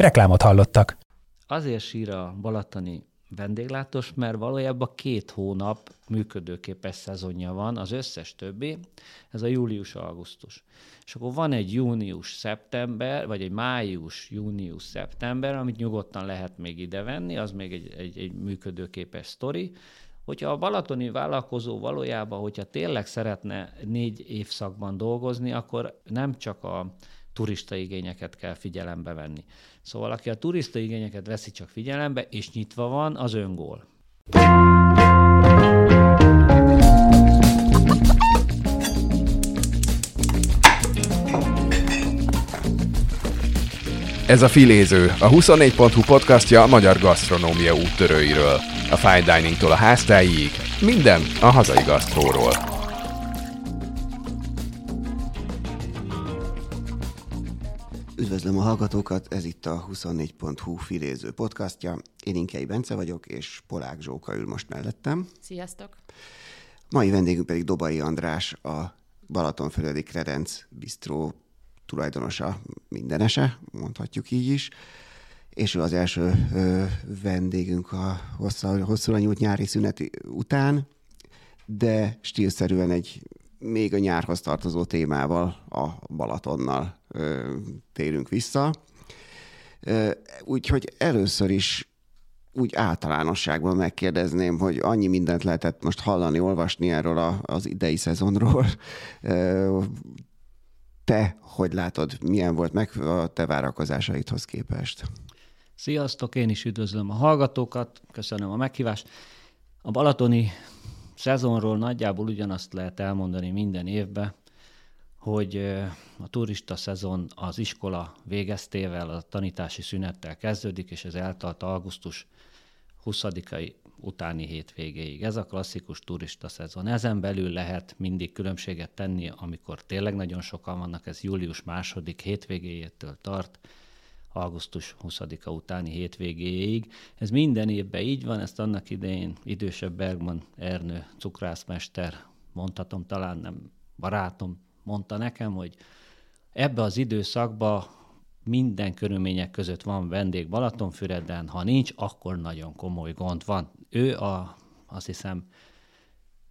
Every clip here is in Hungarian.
Reklámot hallottak. Azért sír a balatoni vendéglátós, mert valójában két hónap működőképes szezonja van, az összes többi, ez a július-augusztus. És akkor van egy június-szeptember, vagy egy május-június-szeptember, amit nyugodtan lehet még ide venni, az még egy, egy, egy működőképes sztori. Hogyha a balatoni vállalkozó valójában, hogyha tényleg szeretne négy évszakban dolgozni, akkor nem csak a turista igényeket kell figyelembe venni. Szóval aki a turista igényeket veszi csak figyelembe, és nyitva van, az öngól. Ez a Filéző, a 24.hu podcastja a magyar gasztronómia úttörőiről. A fine diningtól a háztáig, minden a hazai gasztróról. Üdvözlöm a hallgatókat, ez itt a 24.hu filéző podcastja. Én Inkei Bence vagyok, és Polák Zsóka ül most mellettem. Sziasztok! Mai vendégünk pedig Dobai András, a Balatonföledi Kredenc Bistró tulajdonosa, mindenese, mondhatjuk így is. És ő az első ö, vendégünk a hosszú, hosszúra nyújt nyári szünet után, de stílszerűen egy még a nyárhoz tartozó témával, a Balatonnal térünk vissza. Úgyhogy először is úgy általánosságban megkérdezném, hogy annyi mindent lehetett most hallani, olvasni erről a, az idei szezonról. Te hogy látod, milyen volt meg a te várakozásaidhoz képest? Sziasztok, én is üdvözlöm a hallgatókat, köszönöm a meghívást. A balatoni szezonról nagyjából ugyanazt lehet elmondani minden évben, hogy a turista szezon az iskola végeztével, a tanítási szünettel kezdődik, és ez eltart augusztus 20-ai utáni hétvégéig. Ez a klasszikus turista szezon. Ezen belül lehet mindig különbséget tenni, amikor tényleg nagyon sokan vannak, ez július második hétvégéjétől tart, augusztus 20-a utáni hétvégéig. Ez minden évben így van, ezt annak idején idősebb Bergman Ernő cukrászmester, mondhatom talán nem barátom, mondta nekem, hogy ebbe az időszakba minden körülmények között van vendég Balatonfüreden, ha nincs, akkor nagyon komoly gond van. Ő a, azt hiszem,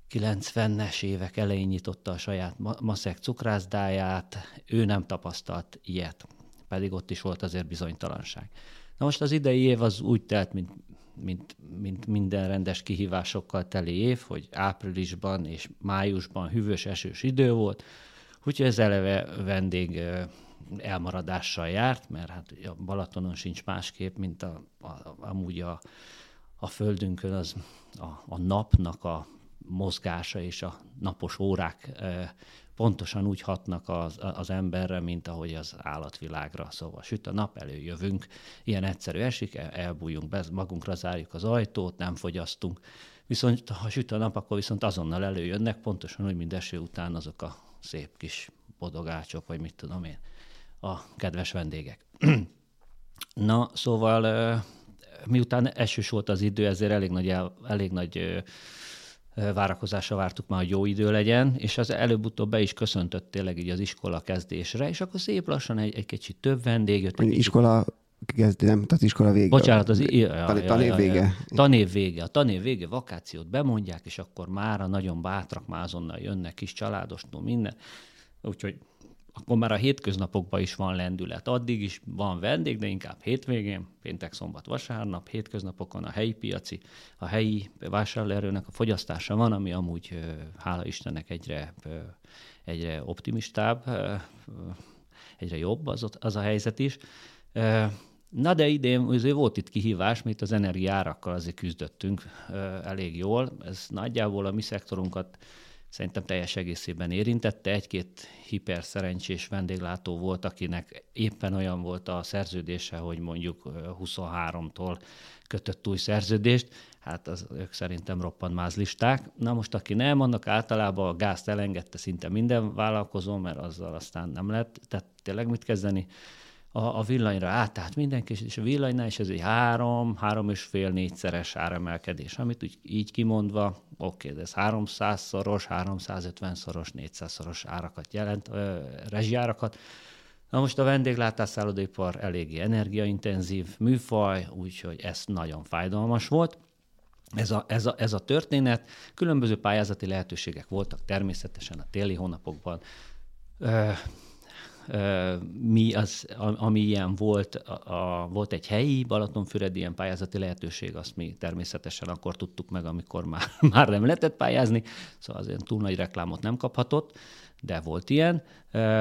90-es évek elején nyitotta a saját maszek cukrászdáját, ő nem tapasztalt ilyet pedig ott is volt azért bizonytalanság. Na most az idei év az úgy telt, mint, mint, mint minden rendes kihívásokkal teli év, hogy áprilisban és májusban hűvös, esős idő volt, úgyhogy ez eleve vendég elmaradással járt, mert hát a Balatonon sincs másképp, mint a, a, amúgy a, a földünkön az a, a napnak a mozgása és a napos órák pontosan úgy hatnak az, az emberre, mint ahogy az állatvilágra. Szóval süt a nap, előjövünk, ilyen egyszerű esik, elbújunk be, magunkra zárjuk az ajtót, nem fogyasztunk. Viszont ha süt a nap, akkor viszont azonnal előjönnek, pontosan úgy, mint eső után azok a szép kis bodogácsok, vagy mit tudom én, a kedves vendégek. Na, szóval miután esős volt az idő, ezért elég nagy, elég nagy várakozásra vártuk már, hogy jó idő legyen, és az előbb-utóbb be is köszöntött tényleg így az iskola kezdésre, és akkor szép lassan egy, egy kicsit több vendég jött. Egy iskola kezdi, nem? Tehát iskola vége. Bocsánat, az ja, tan, tanév vége. Tanév vége. A tanév vége vakációt bemondják, és akkor mára nagyon bátrak, már azonnal jönnek kis családostól minden. Úgyhogy akkor már a hétköznapokban is van lendület. Addig is van vendég, de inkább hétvégén, péntek, szombat, vasárnap, hétköznapokon a helyi piaci, a helyi vásárlóerőnek a fogyasztása van, ami amúgy, hála Istennek, egyre, egyre optimistább, egyre jobb az, az a helyzet is. Na de idén azért volt itt kihívás, mert az energiárakkal azért küzdöttünk elég jól. Ez nagyjából a mi szektorunkat szerintem teljes egészében érintette. Egy-két hiperszerencsés vendéglátó volt, akinek éppen olyan volt a szerződése, hogy mondjuk 23-tól kötött új szerződést, hát az, ők szerintem roppant mázlisták. Na most, aki nem, annak általában a gázt elengedte szinte minden vállalkozó, mert azzal aztán nem lehet, tehát tényleg mit kezdeni a, a villanyra átállt mindenki, és a villanynál is ez egy három, három és fél, négyszeres áremelkedés, amit úgy, így kimondva, oké, de ez 300-szoros, 350-szoros, 400-szoros árakat jelent, ö, rezsiárakat. Na most a vendéglátásszállodépar eléggé energiaintenzív műfaj, úgyhogy ez nagyon fájdalmas volt. Ez a, ez, a, ez a történet. Különböző pályázati lehetőségek voltak természetesen a téli hónapokban. Ö, mi az, ami ilyen volt, a, a, volt egy helyi Balatonfüredi ilyen pályázati lehetőség, azt mi természetesen akkor tudtuk meg, amikor már, már nem lehetett pályázni, szóval azért túl nagy reklámot nem kaphatott de volt ilyen,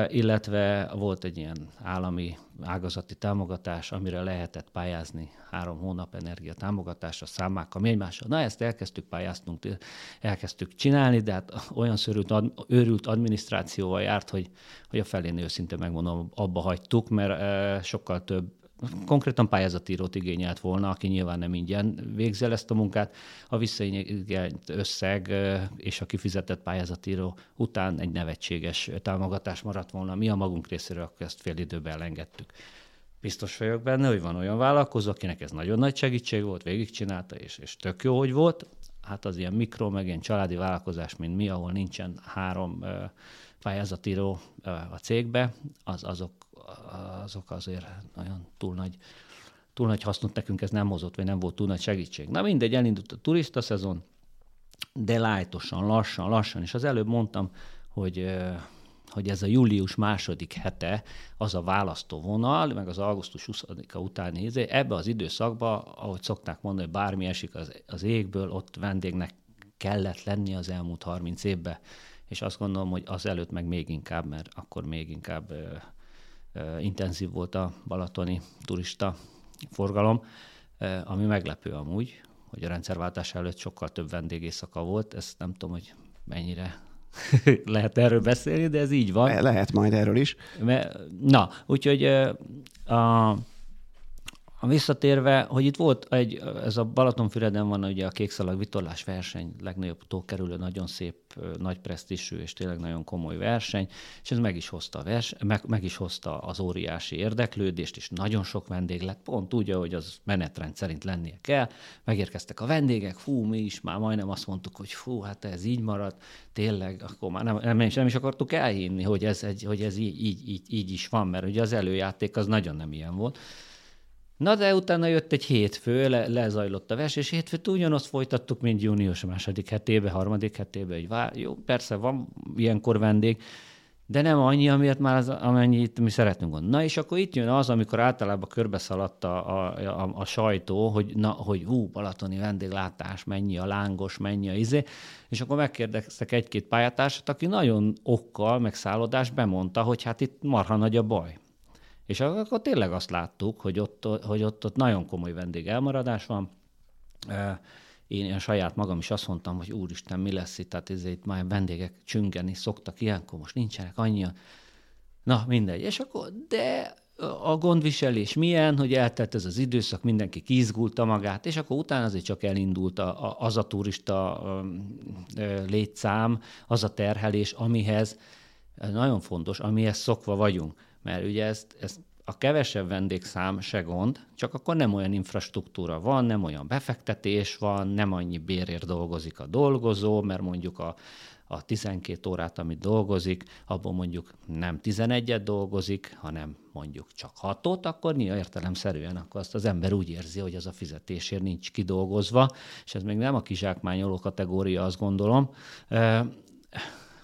illetve volt egy ilyen állami ágazati támogatás, amire lehetett pályázni három hónap energia támogatásra, számmákkal, mi egymással. Na, ezt elkezdtük pályáztunk, elkezdtük csinálni, de hát olyan szörült, őrült adminisztrációval járt, hogy, hogy a felén őszinte megmondom, abba hagytuk, mert sokkal több konkrétan pályázatírót igényelt volna, aki nyilván nem ingyen végzel ezt a munkát. A visszaigényelt összeg és a kifizetett pályázatíró után egy nevetséges támogatás maradt volna. Mi a magunk részéről akkor ezt fél időben elengedtük. Biztos vagyok benne, hogy van olyan vállalkozó, akinek ez nagyon nagy segítség volt, végigcsinálta, és, és tök jó, hogy volt. Hát az ilyen mikro, meg ilyen családi vállalkozás, mint mi, ahol nincsen három pályázatíró a cégbe, az, azok azok azért nagyon túl nagy, túl nagy hasznot nekünk ez nem hozott, vagy nem volt túl nagy segítség. Na mindegy, elindult a turista szezon, de lájtosan, lassan, lassan, és az előbb mondtam, hogy hogy ez a július második hete az a választóvonal, meg az augusztus 20-a utáni izé, ebbe az időszakba, ahogy szokták mondani, hogy bármi esik az, az égből, ott vendégnek kellett lenni az elmúlt 30 évben, és azt gondolom, hogy az előtt meg még inkább, mert akkor még inkább intenzív volt a balatoni turista forgalom, ami meglepő amúgy, hogy a rendszerváltás előtt sokkal több vendégészaka volt, ezt nem tudom, hogy mennyire lehet erről beszélni, de ez így van. Lehet majd erről is. Na, úgyhogy a visszatérve, hogy itt volt egy, ez a Balatonfüreden van ugye a kékszalag vitorlás verseny, legnagyobb tókerülő, nagyon szép, nagy presztisű és tényleg nagyon komoly verseny, és ez meg is hozta, a vers, meg, meg is hozta az óriási érdeklődést, és nagyon sok vendég lett, pont úgy, ahogy az menetrend szerint lennie kell. Megérkeztek a vendégek, fú, mi is már majdnem azt mondtuk, hogy fú, hát ez így maradt, tényleg, akkor már nem, nem, is, nem is akartuk elhinni, hogy ez, egy, hogy ez így, így, így, így is van, mert ugye az előjáték az nagyon nem ilyen volt. Na de utána jött egy hétfő, le, lezajlott a vers, és hétfőt ugyanazt folytattuk, mint június második hetébe, harmadik hetébe, hogy vár, jó, persze van ilyenkor vendég, de nem annyi, amiért már az, amennyit mi szeretnünk volna. Na és akkor itt jön az, amikor általában körbeszaladt a, a, a, a sajtó, hogy na, hogy hú, balatoni vendéglátás, mennyi a lángos, mennyi a izé, és akkor megkérdeztek egy-két pályatársat, aki nagyon okkal, meg szállodás bemondta, hogy hát itt marha nagy a baj. És akkor tényleg azt láttuk, hogy ott, hogy ott, ott nagyon komoly vendég elmaradás van. Én, én saját magam is azt mondtam, hogy úristen, mi lesz itt, tehát itt már vendégek csüngeni szoktak ilyenkor, most nincsenek annyian. Na, mindegy. És akkor, de a gondviselés milyen, hogy eltelt ez az időszak, mindenki kizgulta magát, és akkor utána azért csak elindult a, a, az a turista létszám, az a terhelés, amihez nagyon fontos, amihez szokva vagyunk mert ugye ezt, ezt a kevesebb vendégszám se gond, csak akkor nem olyan infrastruktúra van, nem olyan befektetés van, nem annyi bérért dolgozik a dolgozó, mert mondjuk a, a 12 órát, amit dolgozik, abból mondjuk nem 11-et dolgozik, hanem mondjuk csak 6-ot, akkor nyilván értelemszerűen akkor azt az ember úgy érzi, hogy az a fizetésért nincs kidolgozva, és ez még nem a kizsákmányoló kategória, azt gondolom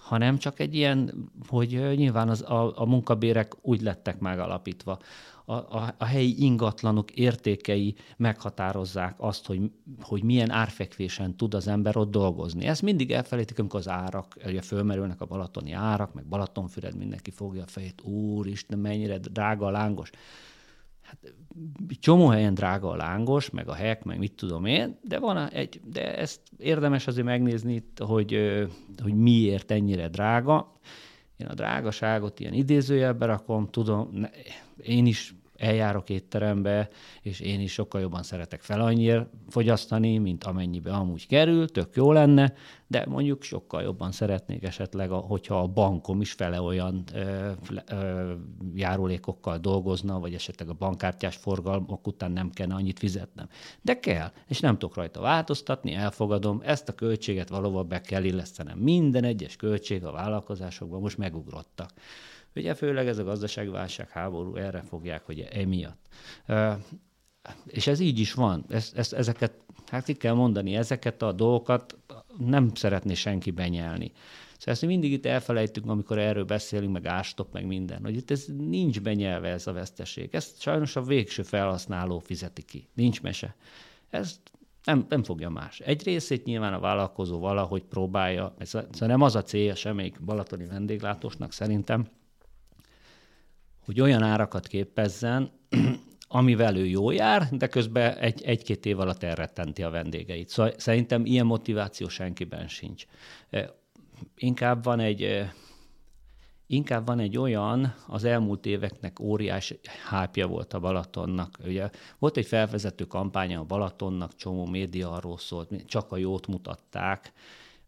hanem csak egy ilyen, hogy nyilván az, a, a munkabérek úgy lettek megalapítva. A, a, a helyi ingatlanok értékei meghatározzák azt, hogy, hogy milyen árfekvésen tud az ember ott dolgozni. Ezt mindig elfelejtik, amikor az árak, ugye fölmerülnek a balatoni árak, meg Balatonfüred, mindenki fogja a fejét, úristen, mennyire drága a lángos. Hát csomó helyen drága a lángos, meg a hek, meg mit tudom én, de van egy, de ezt érdemes azért megnézni, hogy, hogy miért ennyire drága. Én a drágaságot ilyen idézőjelbe rakom, tudom, én is eljárok étterembe, és én is sokkal jobban szeretek fel annyira fogyasztani, mint amennyibe amúgy kerül, tök jó lenne, de mondjuk sokkal jobban szeretnék esetleg, hogyha a bankom is fele olyan ö, ö, járulékokkal dolgozna, vagy esetleg a bankkártyás forgalmak után nem kellene annyit fizetnem. De kell, és nem tudok rajta változtatni, elfogadom, ezt a költséget valóban be kell illesztenem. Minden egyes költség a vállalkozásokban most megugrottak. Ugye főleg ez a gazdaságválság, háború, erre fogják, hogy emiatt. És ez így is van. Ezt, ezt, ezeket, hát ki kell mondani, ezeket a dolgokat nem szeretné senki benyelni. Szóval ezt mindig itt elfelejtünk, amikor erről beszélünk, meg ástop, meg minden, hogy itt ez nincs benyelve ez a veszteség. Ezt sajnos a végső felhasználó fizeti ki. Nincs mese. Ez nem, nem fogja más. Egy részét nyilván a vállalkozó valahogy próbálja, ez, szóval nem az a célja semmelyik balatoni vendéglátósnak szerintem, hogy olyan árakat képezzen, amivel ő jó jár, de közben egy, egy-két év alatt elrettenti a vendégeit. Szóval szerintem ilyen motiváció senkiben sincs. Inkább van egy, inkább van egy olyan, az elmúlt éveknek óriás hápja volt a Balatonnak. Ugye volt egy felvezető kampánya a Balatonnak, csomó média arról szólt, csak a jót mutatták,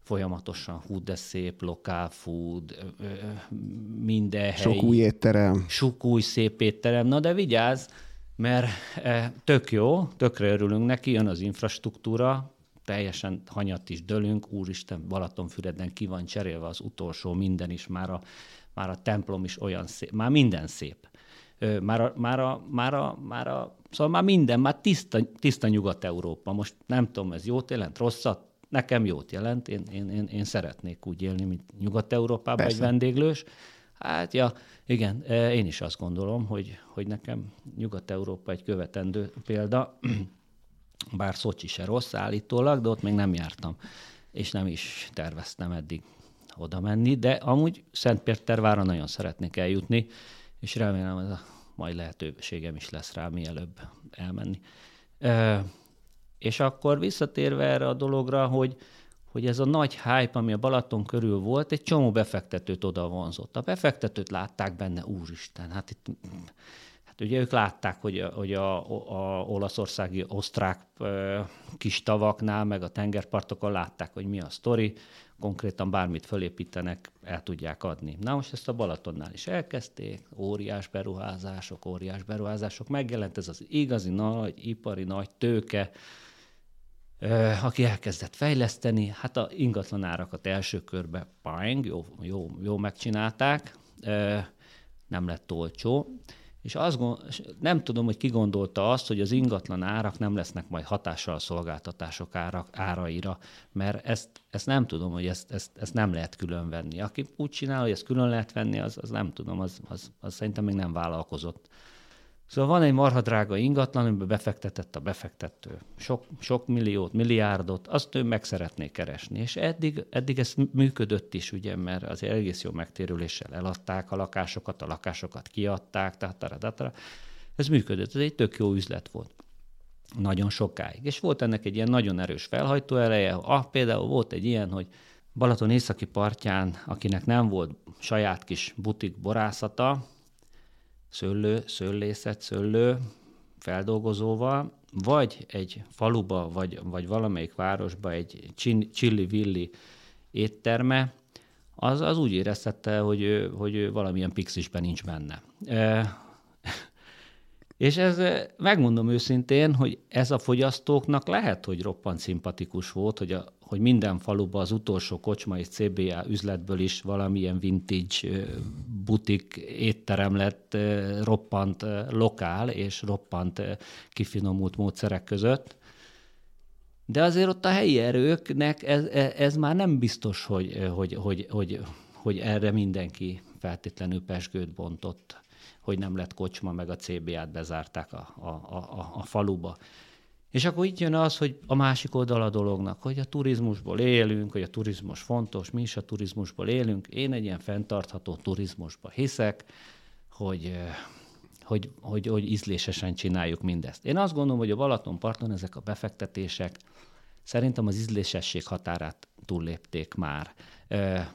folyamatosan hú, de szép, lokál food, minden Sok hely. új étterem. Sok új szép étterem. Na de vigyázz, mert e, tök jó, tökre örülünk neki, jön az infrastruktúra, teljesen hanyat is dölünk, úristen, Balatonfüreden ki van cserélve az utolsó minden is, már a, már a templom is olyan szép, már minden szép. Már a, már a, már a, már a, szóval már minden, már tiszta, tiszta Nyugat-Európa. Most nem tudom, ez jót jelent, rosszat, nekem jót jelent, én, én, én, én szeretnék úgy élni, mint Nyugat-Európában egy vendéglős. Hát ja, igen, e, én is azt gondolom, hogy, hogy nekem Nyugat-Európa egy követendő példa, bár Szocsi se rossz állítólag, de ott még nem jártam, és nem is terveztem eddig oda menni, de amúgy Szentpétervára nagyon szeretnék eljutni, és remélem, hogy a majd lehetőségem is lesz rá mielőbb elmenni. És akkor visszatérve erre a dologra, hogy, hogy ez a nagy hype, ami a Balaton körül volt, egy csomó befektetőt oda vonzott. A befektetőt látták benne, úristen, hát itt hát ugye ők látták, hogy a, hogy a, a olaszországi osztrák kis tavaknál, meg a tengerpartokon látták, hogy mi a sztori, konkrétan bármit fölépítenek, el tudják adni. Na most ezt a Balatonnál is elkezdték, óriás beruházások, óriás beruházások, megjelent ez az igazi nagy, ipari nagy tőke, aki elkezdett fejleszteni, hát a ingatlan árakat első körbe pang, jó, jó, jó megcsinálták, nem lett olcsó, és azt nem tudom, hogy ki gondolta azt, hogy az ingatlan árak nem lesznek majd hatással a szolgáltatások árak, áraira, mert ezt, ezt nem tudom, hogy ezt, ezt, ezt nem lehet külön venni. Aki úgy csinál, hogy ezt külön lehet venni, az, az nem tudom, az, az, az szerintem még nem vállalkozott. Szóval van egy marha drága ingatlan, amiben befektetett a befektető sok, sok milliót, milliárdot, azt ő meg szeretné keresni. És eddig, eddig ez működött is, ugye, mert az egész jó megtérüléssel eladták a lakásokat, a lakásokat kiadták, tehát ez működött, ez egy tök jó üzlet volt. Nagyon sokáig. És volt ennek egy ilyen nagyon erős felhajtó ereje. Ah, például volt egy ilyen, hogy Balaton északi partján, akinek nem volt saját kis butik borászata, szőlő, szőlészet, szőlő feldolgozóval, vagy egy faluba, vagy, vagy valamelyik városba egy csilli-villi étterme, az, az úgy éreztette, hogy hogy valamilyen pixisben nincs benne. E, és ez, megmondom őszintén, hogy ez a fogyasztóknak lehet, hogy roppant szimpatikus volt, hogy a hogy minden faluban az utolsó kocsma és CBA üzletből is valamilyen vintage butik étterem lett roppant lokál és roppant kifinomult módszerek között. De azért ott a helyi erőknek ez, e, ez már nem biztos, hogy, hogy, hogy, hogy, hogy erre mindenki feltétlenül pesgőt bontott, hogy nem lett kocsma, meg a CBA-t bezárták a, a, a, a faluba. És akkor itt jön az, hogy a másik oldal a dolognak, hogy a turizmusból élünk, hogy a turizmus fontos, mi is a turizmusból élünk. Én egy ilyen fenntartható turizmusba hiszek, hogy, hogy, hogy, hogy ízlésesen csináljuk mindezt. Én azt gondolom, hogy a Balatonparton ezek a befektetések szerintem az ízlésesség határát túllépték már.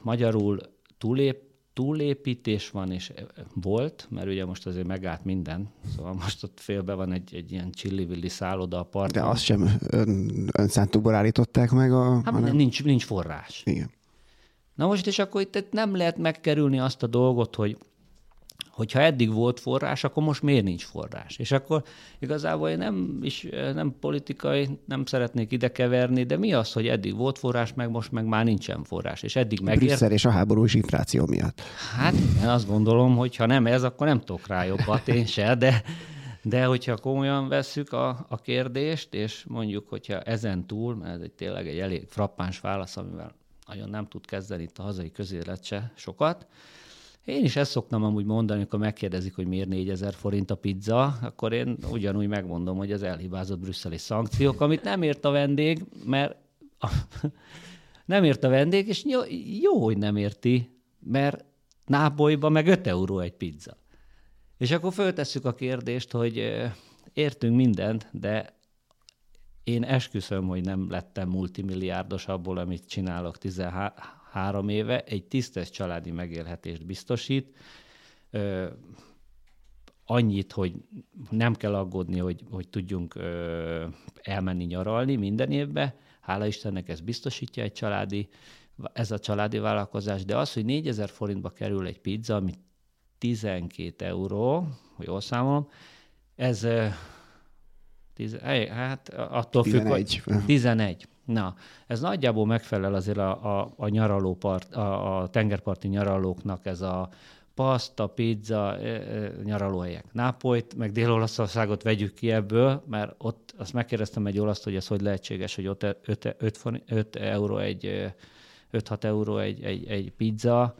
Magyarul túlép, túlépítés van, és volt, mert ugye most azért megállt minden, szóval most ott félbe van egy, egy ilyen csillivilli szálloda a parton. De azt sem ön, önszántukból állították meg a... Hát hanem... nincs, nincs forrás. Igen. Na most, és akkor itt nem lehet megkerülni azt a dolgot, hogy hogyha eddig volt forrás, akkor most miért nincs forrás? És akkor igazából én nem, is, nem politikai, nem szeretnék ide keverni, de mi az, hogy eddig volt forrás, meg most meg már nincsen forrás, és eddig megért... Brüsszel és a háborús infláció miatt. Hát én azt gondolom, hogy ha nem ez, akkor nem tudok rá jobbat én se, de, de hogyha komolyan vesszük a, a kérdést, és mondjuk, hogyha ezen túl, mert ez egy tényleg egy elég frappáns válasz, amivel nagyon nem tud kezdeni itt a hazai közélet se sokat, én is ezt szoktam amúgy mondani, amikor megkérdezik, hogy miért 4000 forint a pizza, akkor én ugyanúgy megmondom, hogy az elhibázott brüsszeli szankciók, amit nem ért a vendég, mert nem ért a vendég, és jó, jó, hogy nem érti, mert Nápolyban meg 5 euró egy pizza. És akkor föltesszük a kérdést, hogy értünk mindent, de én esküszöm, hogy nem lettem multimilliárdos abból, amit csinálok 13 három éve egy tisztes családi megélhetést biztosít, ö, annyit, hogy nem kell aggódni, hogy, hogy tudjunk ö, elmenni nyaralni minden évben. Hála Istennek ez biztosítja egy családi, ez a családi vállalkozás, de az, hogy 4000 forintba kerül egy pizza, ami 12 euró, hogy jól számolom, ez Tiz, hát attól 11. függ, hogy 11. Na, ez nagyjából megfelel azért a, a, a nyaralópart, a, a tengerparti nyaralóknak ez a pasta, pizza, e, e, nyaralóhelyek. Nápolyt, meg Dél-Olaszországot vegyük ki ebből, mert ott azt megkérdeztem egy olaszt, hogy ez hogy lehetséges, hogy ott 5, 5, 5 euró egy, 5-6 euró egy, egy, egy pizza,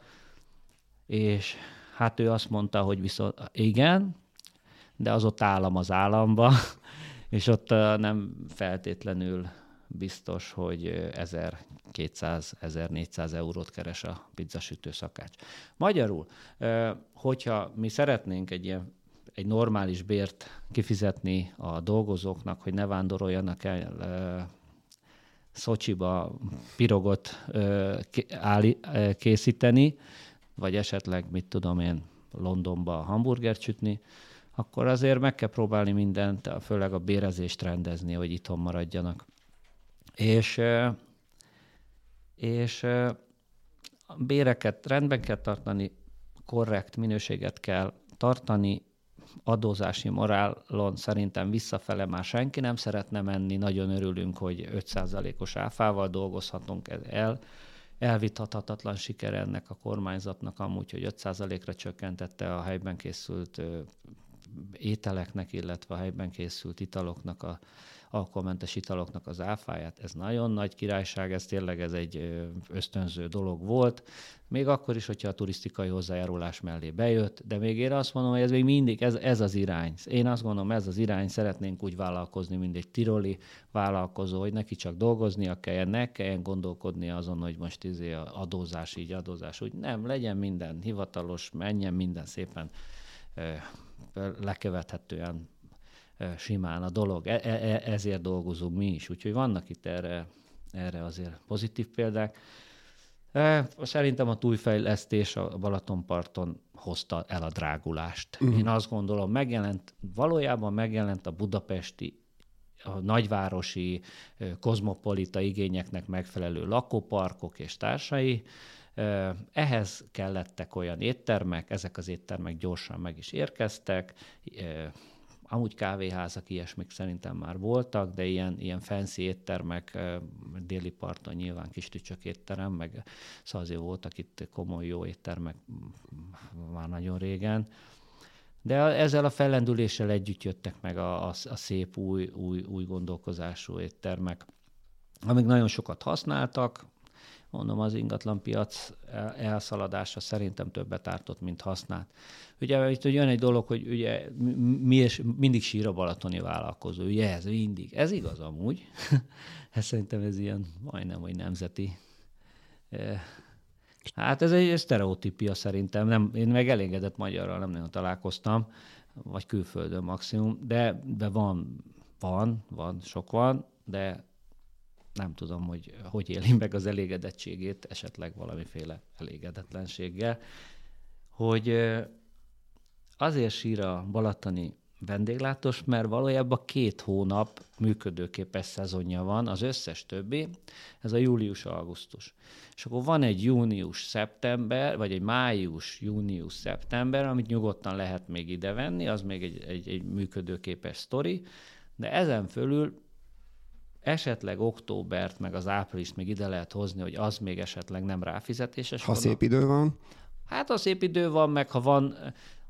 és hát ő azt mondta, hogy viszont igen, de az ott állam az államba, és ott nem feltétlenül biztos, hogy 1200-1400 eurót keres a pizzasütő szakács. Magyarul, hogyha mi szeretnénk egy ilyen egy normális bért kifizetni a dolgozóknak, hogy ne vándoroljanak el Szocsiba pirogot készíteni, vagy esetleg, mit tudom én, Londonba hamburgert sütni, akkor azért meg kell próbálni mindent, főleg a bérezést rendezni, hogy itthon maradjanak. És, és béreket rendben kell tartani, korrekt minőséget kell tartani, adózási morálon szerintem visszafele már senki nem szeretne menni, nagyon örülünk, hogy 5%-os áfával dolgozhatunk el, elvitathatatlan siker ennek a kormányzatnak amúgy, hogy 5%-ra csökkentette a helyben készült ételeknek, illetve a helyben készült italoknak a alkoholmentes italoknak az áfáját. Ez nagyon nagy királyság, ez tényleg ez egy ösztönző dolog volt, még akkor is, hogyha a turisztikai hozzájárulás mellé bejött, de még én azt mondom, hogy ez még mindig, ez, ez az irány. Én azt gondolom, ez az irány, szeretnénk úgy vállalkozni, mint egy tiroli vállalkozó, hogy neki csak dolgoznia kell, ne kelljen gondolkodni azon, hogy most izé adózás így, adózás úgy. Nem, legyen minden hivatalos, menjen minden szépen lekövethetően simán a dolog. E, e, e, ezért dolgozunk mi is. Úgyhogy vannak itt erre, erre azért pozitív példák. Szerintem a túlfejlesztés a Balatonparton hozta el a drágulást. Uh-huh. Én azt gondolom, megjelent, valójában megjelent a budapesti a nagyvárosi kozmopolita igényeknek megfelelő lakóparkok és társai. Ehhez kellettek olyan éttermek, ezek az éttermek gyorsan meg is érkeztek, Amúgy kávéházak, ilyesmik szerintem már voltak, de ilyen, ilyen fancy éttermek, déli parton nyilván kis tücsök étterem, meg szóval azért voltak itt komoly jó éttermek már nagyon régen. De ezzel a fellendüléssel együtt jöttek meg a, a, a szép új, új, új gondolkozású éttermek, amik nagyon sokat használtak, mondom, az ingatlanpiac elszaladása szerintem többet ártott, mint használt. Ugye itt jön egy dolog, hogy ugye mi és mindig sír a balatoni vállalkozó, ugye ez mindig. Ez igaz amúgy. ez szerintem ez ilyen majdnem, hogy nemzeti. Hát ez egy sztereotípia szerintem. Nem, én meg elégedett magyarral nem nagyon találkoztam. vagy külföldön maximum, de, de van, van, van, sok van, de nem tudom, hogy hogy éli meg az elégedettségét, esetleg valamiféle elégedetlenséggel, hogy azért sír a balatoni vendéglátós, mert valójában két hónap működőképes szezonja van, az összes többi, ez a július-augusztus. És akkor van egy június-szeptember, vagy egy május-június-szeptember, amit nyugodtan lehet még ide venni, az még egy, egy, egy működőképes sztori, de ezen fölül esetleg októbert, meg az áprilist még ide lehet hozni, hogy az még esetleg nem ráfizetéses. Ha szép idő van? Hát ha szép idő van, meg ha van,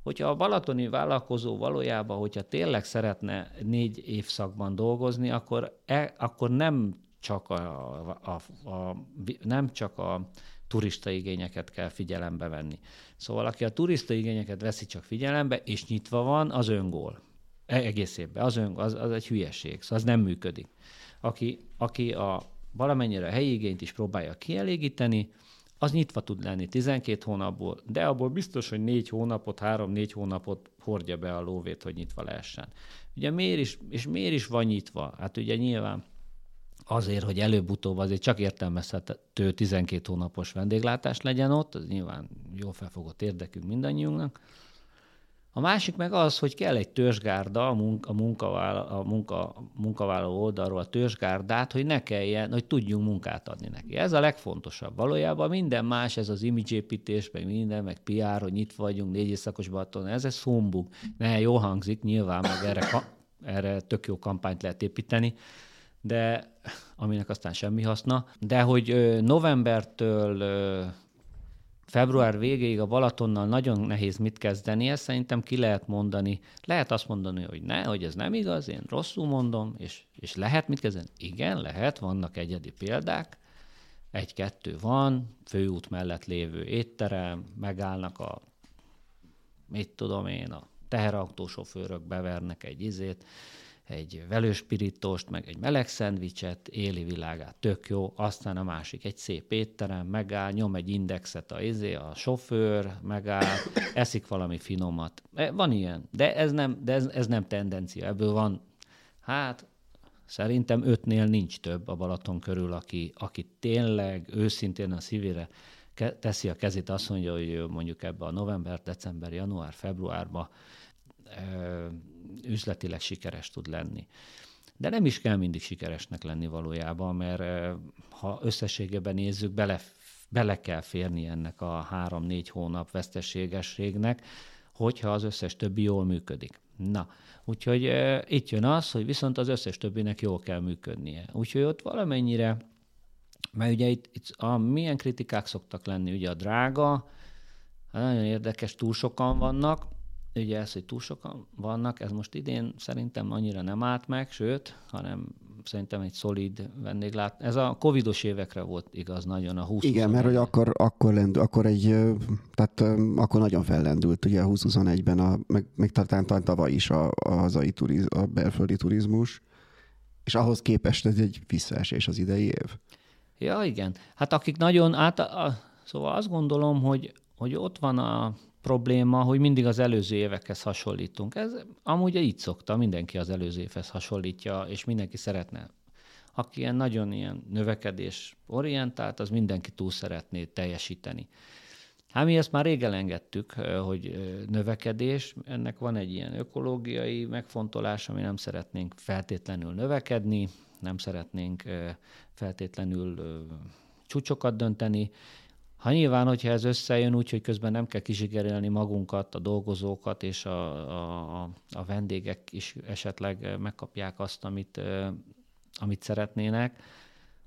hogyha a balatoni vállalkozó valójában, hogyha tényleg szeretne négy évszakban dolgozni, akkor, e, akkor nem csak a, a, a, a, nem csak a turista igényeket kell figyelembe venni. Szóval aki a turista igényeket veszi csak figyelembe, és nyitva van, az öngól. E, egész évben. Az, ön, az, az egy hülyeség. Szóval az nem működik. Aki, aki a valamennyire a helyi igényt is próbálja kielégíteni, az nyitva tud lenni 12 hónapból, de abból biztos, hogy 4 hónapot, 3-4 hónapot hordja be a lóvét, hogy nyitva lehessen. Ugye miért is, és miért is van nyitva? Hát ugye nyilván azért, hogy előbb-utóbb azért csak értelmezhető 12 hónapos vendéglátás legyen ott, az nyilván jó felfogott érdekünk mindannyiunknak, a másik meg az, hogy kell egy törzsgárda a, munka, a, munkavállaló, a munka, munkavállaló oldalról a törzsgárdát, hogy ne kelljen, hogy tudjunk munkát adni neki. Ez a legfontosabb. Valójában minden más, ez az imidzsépítés, meg minden, meg PR, hogy nyitva vagyunk, négy éjszakos baton, ez egy szombug. Ne, jó hangzik, nyilván, meg erre, erre tök jó kampányt lehet építeni, de aminek aztán semmi haszna. De hogy novembertől február végéig a Balatonnal nagyon nehéz mit kezdeni, ezt szerintem ki lehet mondani. Lehet azt mondani, hogy ne, hogy ez nem igaz, én rosszul mondom, és, és lehet mit kezdeni? Igen, lehet, vannak egyedi példák, egy-kettő van, főút mellett lévő étterem, megállnak a, mit tudom én, a teherautósofőrök bevernek egy izét, egy velőspiritost, meg egy meleg szendvicset, éli világát, tök jó, aztán a másik egy szép étterem, megáll, nyom egy indexet a, izé, a sofőr, megáll, eszik valami finomat. E, van ilyen, de ez nem, de ez, ez nem tendencia, ebből van, hát szerintem ötnél nincs több a Balaton körül, aki, aki tényleg őszintén a szívére teszi a kezét, azt mondja, hogy mondjuk ebbe a november, december, január, februárba üzletileg sikeres tud lenni. De nem is kell mindig sikeresnek lenni valójában, mert ha összességében nézzük, bele, bele kell férni ennek a három-négy hónap veszteségességnek, hogyha az összes többi jól működik. Na, úgyhogy itt jön az, hogy viszont az összes többinek jól kell működnie. Úgyhogy ott valamennyire, mert ugye itt, itt a, milyen kritikák szoktak lenni, ugye a drága, nagyon érdekes, túl sokan vannak, ugye ez, hogy túl sokan vannak, ez most idén szerintem annyira nem állt meg, sőt, hanem szerintem egy szolid vendéglát. Ez a covidos évekre volt igaz nagyon, a 20 Igen, mert hogy akkor, akkor, lendül, akkor egy, tehát akkor nagyon fellendült ugye a 2021-ben, a, meg, meg talán tavaly is a, a hazai turiz, a belföldi turizmus, és ahhoz képest ez egy visszaesés az idei év. Ja, igen. Hát akik nagyon át, a, szóval azt gondolom, hogy, hogy ott van a probléma, hogy mindig az előző évekhez hasonlítunk. Ez amúgy így szokta, mindenki az előző évhez hasonlítja, és mindenki szeretne. Aki ilyen nagyon ilyen növekedés orientált, az mindenki túl szeretné teljesíteni. Hát mi ezt már régen engedtük, hogy növekedés, ennek van egy ilyen ökológiai megfontolás, ami nem szeretnénk feltétlenül növekedni, nem szeretnénk feltétlenül csúcsokat dönteni, ha nyilván, hogyha ez összejön úgy, hogy közben nem kell kizsigerelni magunkat, a dolgozókat és a, a, a vendégek is esetleg megkapják azt, amit, amit szeretnének,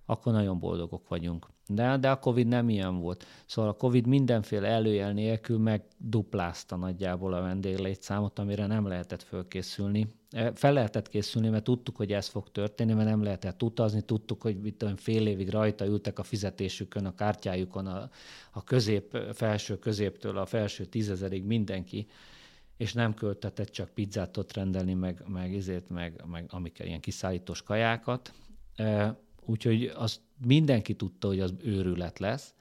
akkor nagyon boldogok vagyunk. De, de a Covid nem ilyen volt. Szóval a Covid mindenféle előjel nélkül megduplázta nagyjából a vendéglétszámot, amire nem lehetett fölkészülni. E, fel lehetett készülni, mert tudtuk, hogy ez fog történni, mert nem lehetett utazni, tudtuk, hogy mit tudom, fél évig rajta ültek a fizetésükön, a kártyájukon, a, a közép, felső középtől a felső tízezerig mindenki, és nem költetett csak pizzát ott rendelni, meg, meg izét, meg, meg amik ilyen kiszállítós kajákat. Úgyhogy azt mindenki tudta, hogy az őrület lesz,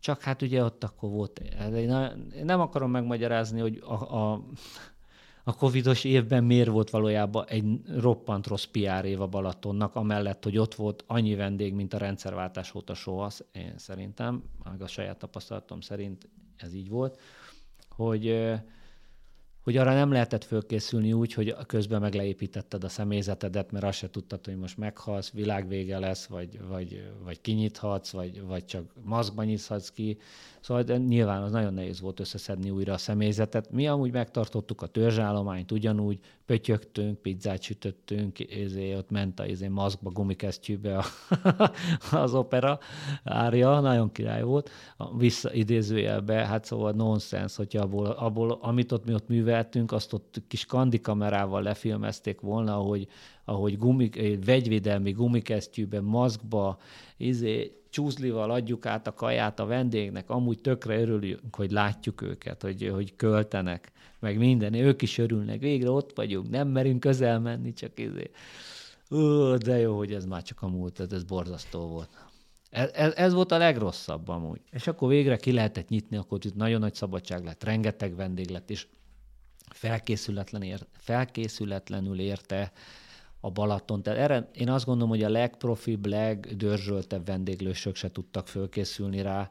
csak hát ugye ott akkor volt, hát én nem akarom megmagyarázni, hogy a, a, a covidos évben miért volt valójában egy roppant rossz PR év a Balatonnak, amellett, hogy ott volt annyi vendég, mint a rendszerváltás óta soha, én szerintem, meg a saját tapasztalatom szerint ez így volt, hogy hogy arra nem lehetett fölkészülni úgy, hogy közben meg leépítetted a személyzetedet, mert azt se tudtad, hogy most meghalsz, világvége lesz, vagy, vagy, vagy kinyithatsz, vagy, vagy csak maszkban nyithatsz ki. Szóval nyilván az nagyon nehéz volt összeszedni újra a személyzetet. Mi amúgy megtartottuk a törzsállományt ugyanúgy, pötyögtünk, pizzát sütöttünk, ezért ott ment a ezért maszkba, gumikesztyűbe a, az opera árja, nagyon király volt. Vissza idézőjelbe, hát szóval nonsens, hogyha abból, abból, amit ott mi ott műveltünk, azt ott kis kandikamerával lefilmezték volna, ahogy, ahogy gumik, vegyvédelmi gumikesztyűbe, maszkba, izé, csúzlival adjuk át a kaját a vendégnek, amúgy tökre örülünk, hogy látjuk őket, hogy, hogy költenek, meg minden, ők is örülnek, végre ott vagyunk, nem merünk közel menni, csak izé. Ó, de jó, hogy ez már csak a múlt, ez, ez borzasztó volt. Ez, ez, ez volt a legrosszabb amúgy. És akkor végre ki lehetett nyitni, akkor itt nagyon nagy szabadság lett, rengeteg vendég lett, és felkészületlen ér, felkészületlenül érte a Balaton. Tehát erre én azt gondolom, hogy a legprofibb, legdörzsöltebb vendéglősök se tudtak fölkészülni rá.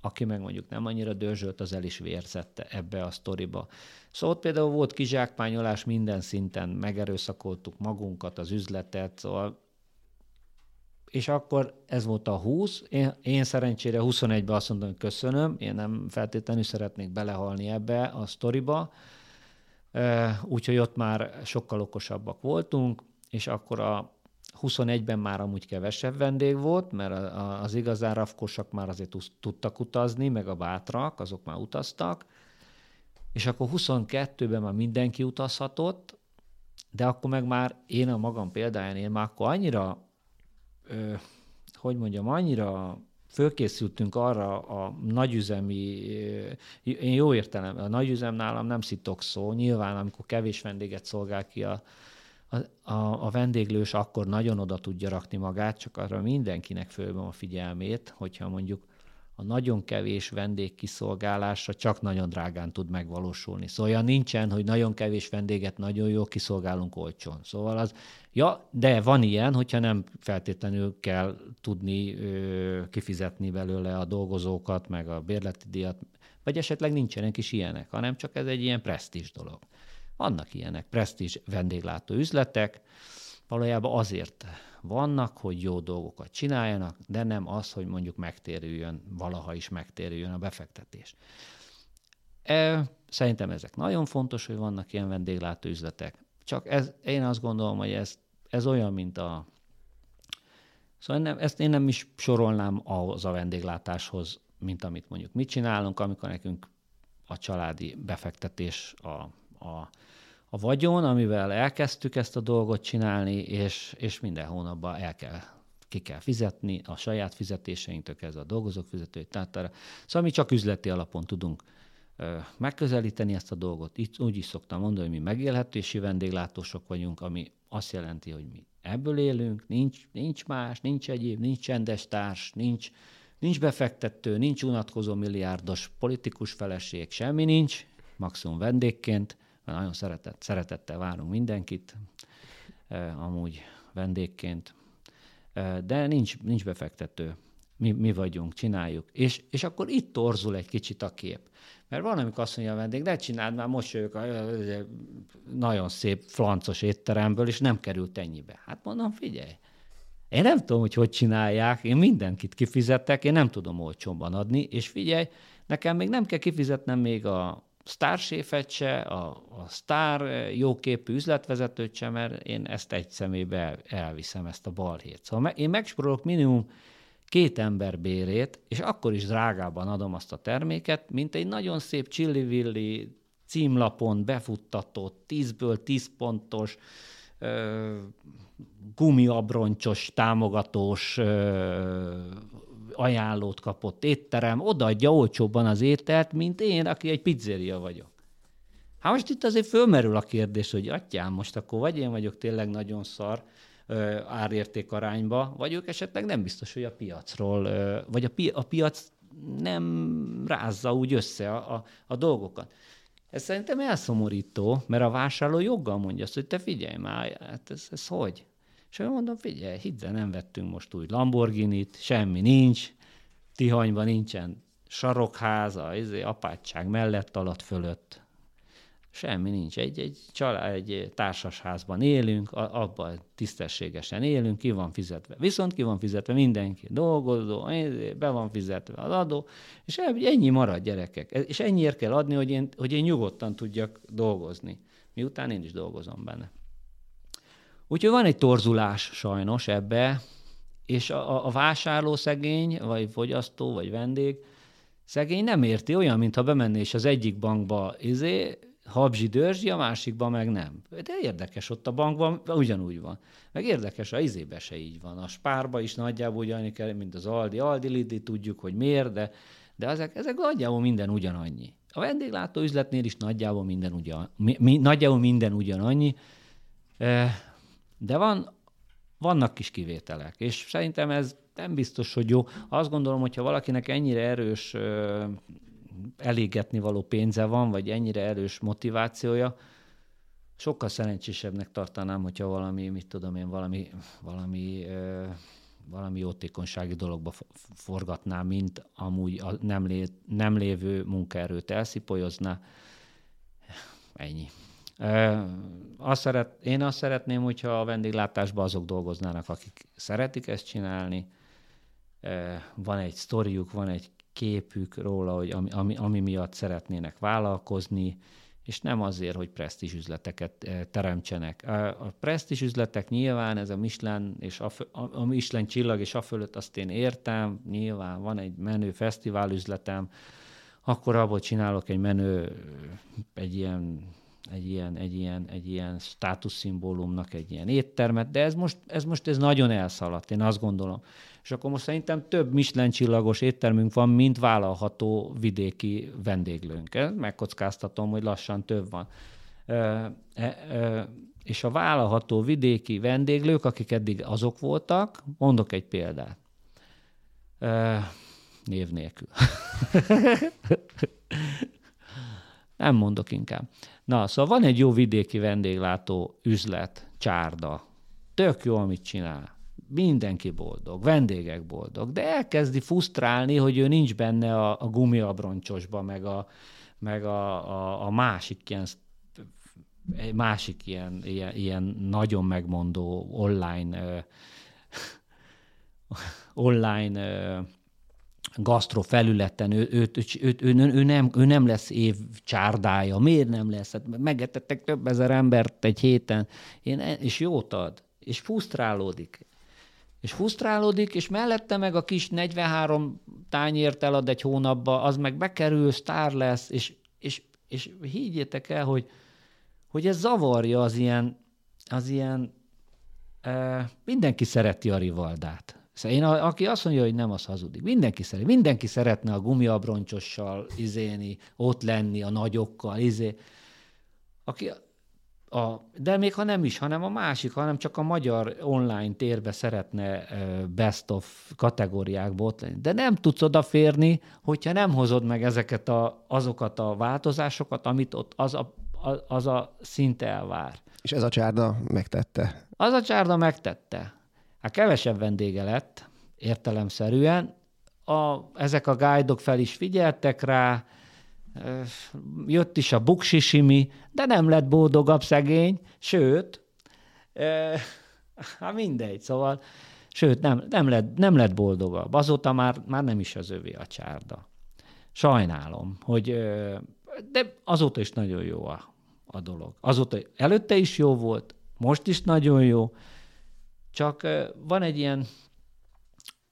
Aki meg mondjuk nem annyira dörzsölt, az el is vérzette ebbe a sztoriba. Szóval ott például volt kizsákmányolás minden szinten, megerőszakoltuk magunkat, az üzletet, szóval és akkor ez volt a 20. Én, én szerencsére 21-ben azt mondtam, hogy köszönöm, én nem feltétlenül szeretnék belehalni ebbe a sztoriba, úgyhogy ott már sokkal okosabbak voltunk, és akkor a 21-ben már amúgy kevesebb vendég volt, mert az igazán rafkosak már azért tudtak utazni, meg a bátrak, azok már utaztak, és akkor 22-ben már mindenki utazhatott, de akkor meg már én a magam példáján, én már akkor annyira, ö, hogy mondjam, annyira fölkészültünk arra a nagyüzemi, én jó értelem, a nagyüzem nálam nem szitok szó, nyilván amikor kevés vendéget szolgál ki a, a, a vendéglős, akkor nagyon oda tudja rakni magát, csak arra mindenkinek fölben a figyelmét, hogyha mondjuk a nagyon kevés vendég kiszolgálása csak nagyon drágán tud megvalósulni. Szóval olyan nincsen, hogy nagyon kevés vendéget nagyon jól kiszolgálunk olcsón. Szóval az, ja, de van ilyen, hogyha nem feltétlenül kell tudni ö, kifizetni belőle a dolgozókat, meg a bérleti díjat, vagy esetleg nincsenek is ilyenek, hanem csak ez egy ilyen presztízs dolog. Vannak ilyenek, presztízs vendéglátó üzletek, valójában azért vannak, hogy jó dolgokat csináljanak, de nem az, hogy mondjuk megtérüljön, valaha is megtérüljön a befektetés. E, szerintem ezek nagyon fontos, hogy vannak ilyen vendéglátó üzletek. Csak ez, én azt gondolom, hogy ez, ez olyan, mint a... Szóval nem, ezt én nem is sorolnám ahhoz a vendéglátáshoz, mint amit mondjuk mit csinálunk, amikor nekünk a családi befektetés a, a a vagyon, amivel elkezdtük ezt a dolgot csinálni, és, és minden hónapban el kell, ki kell fizetni a saját fizetéseinktől kezdve a dolgozók fizetőit. Tehát szóval mi csak üzleti alapon tudunk megközelíteni ezt a dolgot. Itt úgy is szoktam mondani, hogy mi megélhetési vendéglátósok vagyunk, ami azt jelenti, hogy mi ebből élünk, nincs, nincs más, nincs egyéb, nincs csendes társ, nincs, nincs befektető, nincs unatkozó milliárdos politikus feleség, semmi nincs, maximum vendégként, nagyon szeretett, szeretettel várunk mindenkit, amúgy vendégként, de nincs, nincs befektető. Mi, mi vagyunk, csináljuk. És, és akkor itt torzul egy kicsit a kép. Mert van, amikor azt mondja a vendég, ne csináld már, most jövök a nagyon szép flancos étteremből, és nem került ennyibe. Hát mondom, figyelj, én nem tudom, hogy hogy csinálják, én mindenkit kifizettek, én nem tudom olcsóban adni, és figyelj, nekem még nem kell kifizetnem még a, sztárséfet se, a, a sztár eh, jóképű üzletvezetőt se, mert én ezt egy szemébe elviszem, ezt a balhét. Szóval én megspórolok minimum két ember bérét, és akkor is drágában adom azt a terméket, mint egy nagyon szép csillivilli címlapon befuttatott, 10-ből 10 pontos, gumiabroncsos, támogatós ajánlót kapott étterem, odaadja olcsóbban az ételt, mint én, aki egy pizzeria vagyok. Hát most itt azért fölmerül a kérdés, hogy atyám, most akkor vagy én vagyok tényleg nagyon szar árérték arányba, vagy ők esetleg nem biztos, hogy a piacról, vagy a, pi- a piac nem rázza úgy össze a, a, a dolgokat. Ez szerintem elszomorító, mert a vásárló joggal mondja azt, hogy te figyelj már, hát ez, ez hogy? És én mondom, figyelj, hidd el, nem vettünk most új Lamborghini-t, semmi nincs, Tihanyban nincsen sarokháza, izé, apátság mellett, alatt, fölött. Semmi nincs. Egy, egy, család, egy társasházban élünk, abban tisztességesen élünk, ki van fizetve. Viszont ki van fizetve mindenki, dolgozó, izé, be van fizetve az adó, és ennyi marad gyerekek. És ennyiért kell adni, hogy én, hogy én nyugodtan tudjak dolgozni. Miután én is dolgozom benne. Úgyhogy van egy torzulás sajnos ebbe, és a, a vásárló szegény, vagy fogyasztó, vagy vendég, szegény nem érti, olyan, mintha bemenné és az egyik bankba izé, habzsi dörzsi, a másikban meg nem. De érdekes, ott a bankban ugyanúgy van. Meg érdekes, a izébe se így van. A spárba is nagyjából ugyanúgy kell, mint az Aldi. Aldi Lidi, tudjuk, hogy miért, de, de ezek, ezek nagyjából minden ugyanannyi. A vendéglátó üzletnél is nagyjából minden, ugyan, mi, mi, nagyjából minden ugyanannyi. De van, vannak kis kivételek, és szerintem ez nem biztos, hogy jó. Azt gondolom, hogyha valakinek ennyire erős elégetni való pénze van, vagy ennyire erős motivációja, sokkal szerencsésebbnek tartanám, hogyha valami, mit tudom én, valami, valami, valami jótékonysági dologba forgatná, mint amúgy a nem, lé, nem lévő munkaerőt elszipolyozná. Ennyi. Azt szeret, én azt szeretném, hogyha a vendéglátásban azok dolgoznának, akik szeretik ezt csinálni, van egy sztoriuk, van egy képük róla, hogy ami, ami, ami miatt szeretnének vállalkozni, és nem azért, hogy presztízs üzleteket teremtsenek. A presztízs üzletek nyilván, ez a Michelin, és a, a Michelin csillag, és a fölött azt én értem, nyilván van egy menő fesztivál üzletem, akkor abból csinálok egy menő, egy ilyen egy ilyen, egy ilyen, egy ilyen státuszszimbólumnak egy ilyen éttermet, de ez most, ez most ez nagyon elszaladt, én azt gondolom. És akkor most szerintem több Michelin csillagos éttermünk van, mint vállalható vidéki vendéglőnk. Megkockáztatom, hogy lassan több van. E, e, és a vállalható vidéki vendéglők, akik eddig azok voltak, mondok egy példát. E, név nélkül. Nem mondok inkább. Na, szóval van egy jó vidéki vendéglátó üzlet, csárda. Tök jó, amit csinál. Mindenki boldog, vendégek boldog, de elkezdi fusztrálni, hogy ő nincs benne a, a gumiabroncsosba, meg a, meg a, a, a másik ilyen másik ilyen, ilyen, ilyen nagyon megmondó online uh, online uh, gasztro felületen, ő, ő, ő, ő, ő, nem, ő nem lesz év csárdája. Miért nem lesz? Hát megetettek több ezer embert egy héten, Én, és jót ad, és fusztrálódik. És fusztrálódik, és mellette meg a kis 43 tányért elad egy hónapba, az meg bekerül, sztár lesz, és, és, és higgyétek el, hogy, hogy ez zavarja az ilyen, az ilyen e, mindenki szereti a rivaldát. Szóval én, a, aki azt mondja, hogy nem, az hazudik. Mindenki szeret. Mindenki szeretne a gumiabroncsossal izéni, ott lenni, a nagyokkal, izé. Aki, a, de még ha nem is, hanem a másik, hanem csak a magyar online térbe szeretne best of kategóriákba ott lenni. De nem tudsz odaférni, hogyha nem hozod meg ezeket a, azokat a változásokat, amit ott az a, az a szint elvár. És ez a csárda megtette? Az a csárda megtette. Hát kevesebb vendége lett, értelemszerűen. A, ezek a guide fel is figyeltek rá, jött is a buksisimi, de nem lett boldogabb szegény, sőt, hát mindegy, szóval, sőt, nem, nem, lett, nem lett boldogabb. Azóta már, már nem is az övé a csárda. Sajnálom, hogy, de azóta is nagyon jó a, a dolog. Azóta előtte is jó volt, most is nagyon jó, csak van egy ilyen,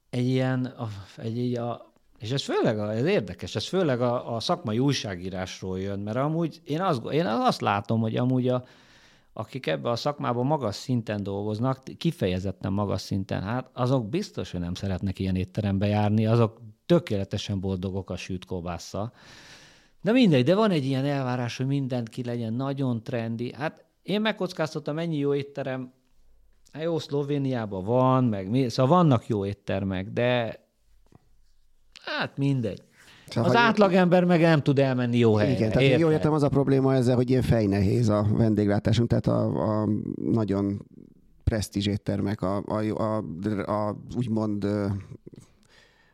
egy ilyen, egy, egy a, és ez főleg, a, ez érdekes, ez főleg a, a szakmai újságírásról jön, mert amúgy én azt, én azt látom, hogy amúgy a, akik ebbe a szakmában magas szinten dolgoznak, kifejezetten magas szinten, hát azok biztos, hogy nem szeretnek ilyen étterembe járni, azok tökéletesen boldogok a sült kolbásszal. De mindegy, de van egy ilyen elvárás, hogy mindent ki legyen nagyon trendi. Hát én megkockáztattam, ennyi jó étterem jó, Szlovéniában van, meg mi, szóval vannak jó éttermek, de hát mindegy. Szóval, az átlagember meg nem tud elmenni jó helyre. Igen, tehát jól értem, az a probléma ezzel, hogy ilyen fejnehéz a vendéglátásunk, tehát a, a nagyon presztízs éttermek, a, a, a, a úgymond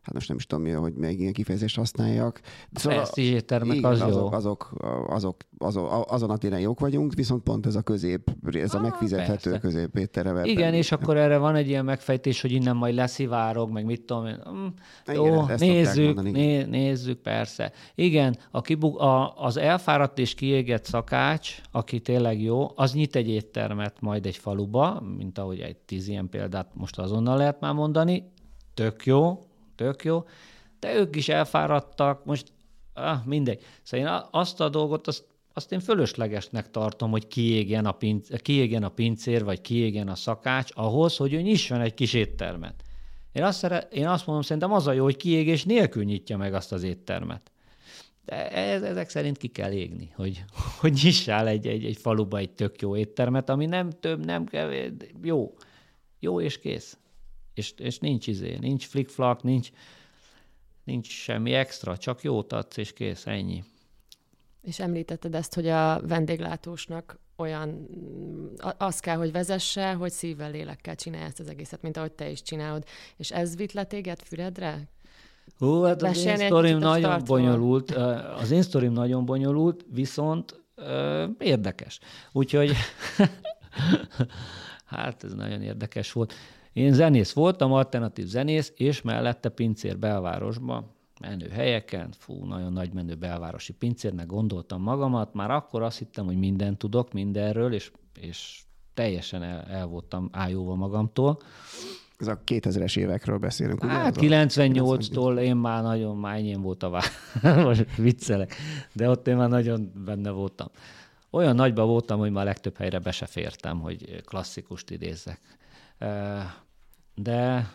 hát most nem is tudom, hogy még ilyen kifejezést használjak. Szóval, a éttermek az azok, jó. Azok, azok, azok, azon a téren jók vagyunk, viszont pont ez a közép, ez a ah, megfizethető közép étterem. Igen, és akkor erre van egy ilyen megfejtés, hogy innen majd leszivárog, meg mit tudom én. Mm, jó, Igen, nézzük, né, nézzük, persze. Igen, a kibuk, a, az elfáradt és kiégett szakács, aki tényleg jó, az nyit egy éttermet majd egy faluba, mint ahogy egy tíz ilyen példát most azonnal lehet már mondani, tök jó, tök jó, de ők is elfáradtak, most ah, mindegy. Szóval én azt a dolgot, azt, azt én fölöslegesnek tartom, hogy kiégjen a, pinc, kiégjen a pincér, vagy kiégjen a szakács ahhoz, hogy ő nyisson egy kis éttermet. Én azt, szeret, én azt mondom, szerintem az a jó, hogy kiégés nélkül nyitja meg azt az éttermet. De ez, ezek szerint ki kell égni, hogy, hogy nyissál egy, egy, egy faluba egy tök jó éttermet, ami nem több, nem kevés, jó. Jó és kész és, és nincs izé, nincs flickflak, nincs, nincs semmi extra, csak jót adsz, és kész, ennyi. És említetted ezt, hogy a vendéglátósnak olyan, az kell, hogy vezesse, hogy szívvel, lélekkel csinálja ezt az egészet, mint ahogy te is csinálod. És ez vitt le téged Füredre? Hú, hát az én sztorim nagyon bonyolult, az én sztorim nagyon bonyolult, viszont érdekes. Úgyhogy hát ez nagyon érdekes volt. Én zenész voltam, alternatív zenész, és mellette pincér belvárosba, menő helyeken, fú, nagyon nagy menő belvárosi pincérnek gondoltam magamat, már akkor azt hittem, hogy mindent tudok mindenről, és, és teljesen el, el voltam ájóva magamtól. Ez a 2000-es évekről beszélünk, ugye? Hát 98-tól én már nagyon, már enyém volt a vár, most viccelek, de ott én már nagyon benne voltam. Olyan nagyba voltam, hogy már legtöbb helyre be se fértem, hogy klasszikust idézzek. De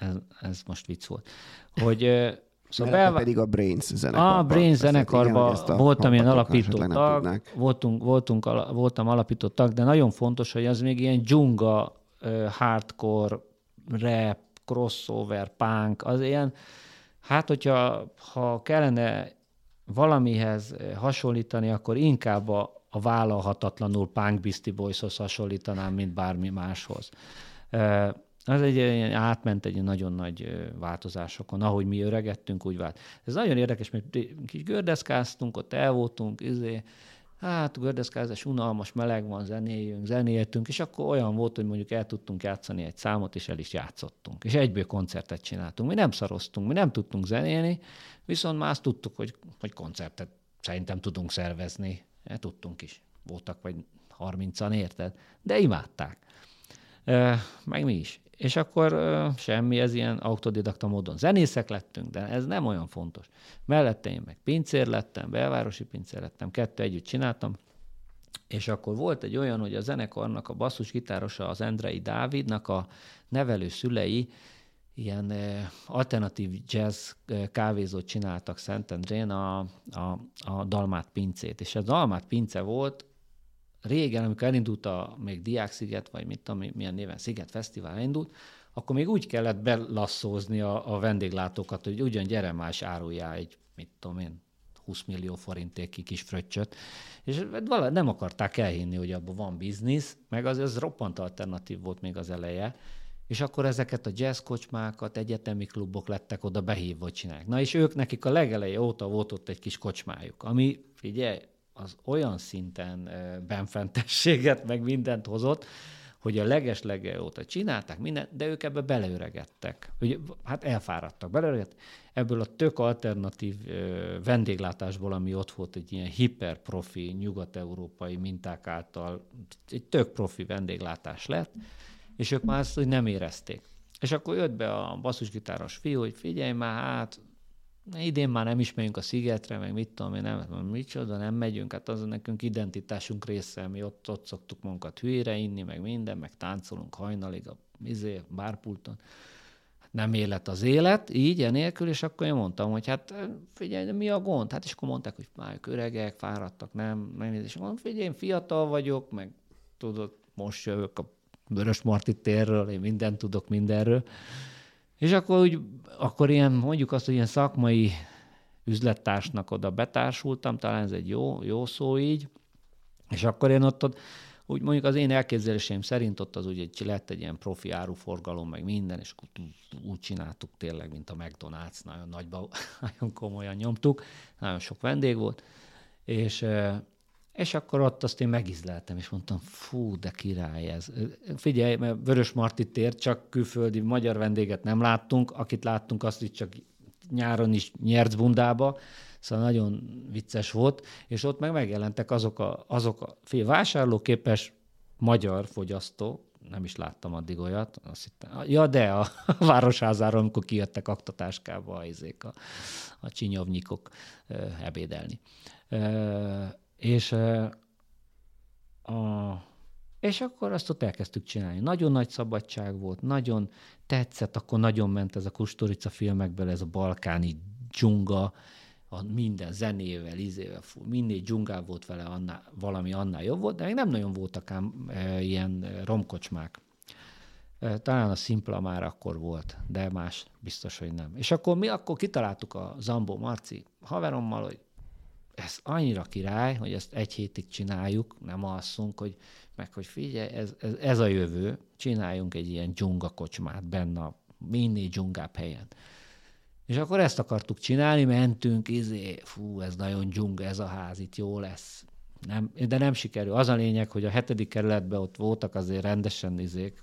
ez, ez most vicc volt. Hogy Szóval belvá... pedig a Brains zenekarban. A Brains zenekarban voltam ilyen alapító tag, voltunk, voltunk, voltam alapító tag, de nagyon fontos, hogy az még ilyen dzsunga, hardcore, rap, crossover, punk, az ilyen, hát hogyha ha kellene valamihez hasonlítani, akkor inkább a, a vállalhatatlanul Punk Beastie Boyshoz hasonlítanám, mint bármi máshoz. Ez egy ilyen átment egy nagyon nagy változásokon, ahogy mi öregettünk, úgy vált. Ez nagyon érdekes, mert kis gördeszkáztunk, ott el voltunk, izé, hát gördeszkázás, unalmas, meleg van, zenéljünk, zenéltünk, és akkor olyan volt, hogy mondjuk el tudtunk játszani egy számot, és el is játszottunk. És egyből koncertet csináltunk. Mi nem szaroztunk, mi nem tudtunk zenélni, viszont már azt tudtuk, hogy, hogy koncertet szerintem tudunk szervezni. E, tudtunk is. Voltak vagy 30-an, érted? De imádták. E, meg mi is. És akkor e, semmi, ez ilyen autodidakta módon. Zenészek lettünk, de ez nem olyan fontos. Mellette én meg pincér lettem, belvárosi pincér lettem, kettő együtt csináltam, és akkor volt egy olyan, hogy a zenekarnak a basszusgitárosa, az Endrei Dávidnak a nevelő szülei ilyen alternatív jazz kávézót csináltak Szentendrén, a, a, a Dalmát pincét. És a Dalmát pince volt régen, amikor elindult a még Diáksziget, vagy mit tudom, milyen néven Sziget Fesztivál indult, akkor még úgy kellett belasszózni a, a vendéglátókat, hogy ugyan gyere más áruljál egy, mit tudom én, 20 millió forintéki kis fröccsöt, és valahogy nem akarták elhinni, hogy abban van biznisz, meg az, az roppant alternatív volt még az eleje, és akkor ezeket a jazz kocsmákat, egyetemi klubok lettek oda behívva, hogy csinálják. Na és ők, nekik a legeleje óta volt ott egy kis kocsmájuk, ami, figyelj, az olyan szinten benfentességet, meg mindent hozott, hogy a leges óta csinálták mindent, de ők ebbe beleöregettek. Ugye, hát elfáradtak, beleöregettek. Ebből a tök alternatív vendéglátásból, ami ott volt egy ilyen hiperprofi, nyugat-európai minták által, egy tök profi vendéglátás lett, és ők már azt hogy nem érezték. És akkor jött be a basszusgitáros fiú, hogy figyelj már, hát idén már nem is megyünk a szigetre, meg mit tudom én, nem, micsoda, nem megyünk, hát az nekünk identitásunk része, mi ott, ott szoktuk magunkat hülyére inni, meg minden, meg táncolunk hajnalig a izé, bárpulton. Hát nem élet az élet, így, enélkül, és akkor én mondtam, hogy hát figyelj, de mi a gond? Hát és akkor mondták, hogy már öregek, fáradtak, nem, nem, és mondom, figyelj, én fiatal vagyok, meg tudod, most jövök a Vörös Marti térről, én mindent tudok mindenről. És akkor, úgy, akkor ilyen, mondjuk azt, hogy ilyen szakmai üzlettársnak oda betársultam, talán ez egy jó, jó szó így, és akkor én ott, úgy mondjuk az én elképzeléseim szerint ott az úgy lett egy ilyen profi áruforgalom, meg minden, és úgy csináltuk tényleg, mint a McDonald's, nagyon nagyba, nagyon komolyan nyomtuk, nagyon sok vendég volt, és, és akkor ott azt én megizleltem, és mondtam, fú, de király ez. Figyelj, mert Vörös Marti tér, csak külföldi magyar vendéget nem láttunk, akit láttunk, azt is csak nyáron is Nyercbundába, Szóval nagyon vicces volt, és ott meg megjelentek azok a, azok a fél vásárlóképes magyar fogyasztó, nem is láttam addig olyat, azt hittem, ja, de a, a városházáról, amikor kijöttek aktatáskába a, a, a csinyovnyikok ebédelni. E, és a, és akkor azt ott elkezdtük csinálni. Nagyon nagy szabadság volt, nagyon tetszett, akkor nagyon ment ez a Kusturica filmekből, ez a balkáni dzsunga, a minden zenével, izével, fú, mindig volt vele, annál, valami annál jobb volt, de még nem nagyon voltak ám e, ilyen romkocsmák. E, talán a Szimpla már akkor volt, de más biztos, hogy nem. És akkor mi akkor kitaláltuk a Zambó Marci haverommal, hogy ez annyira király, hogy ezt egy hétig csináljuk, nem alszunk, hogy meg hogy figyelj, ez, ez, ez a jövő, csináljunk egy ilyen dzsunga kocsmát benne a minél dzsungább helyen. És akkor ezt akartuk csinálni, mentünk, izé, fú, ez nagyon dzsung, ez a ház, itt jó lesz. Nem, de nem sikerül. Az a lényeg, hogy a hetedik kerületben ott voltak azért rendesen izék,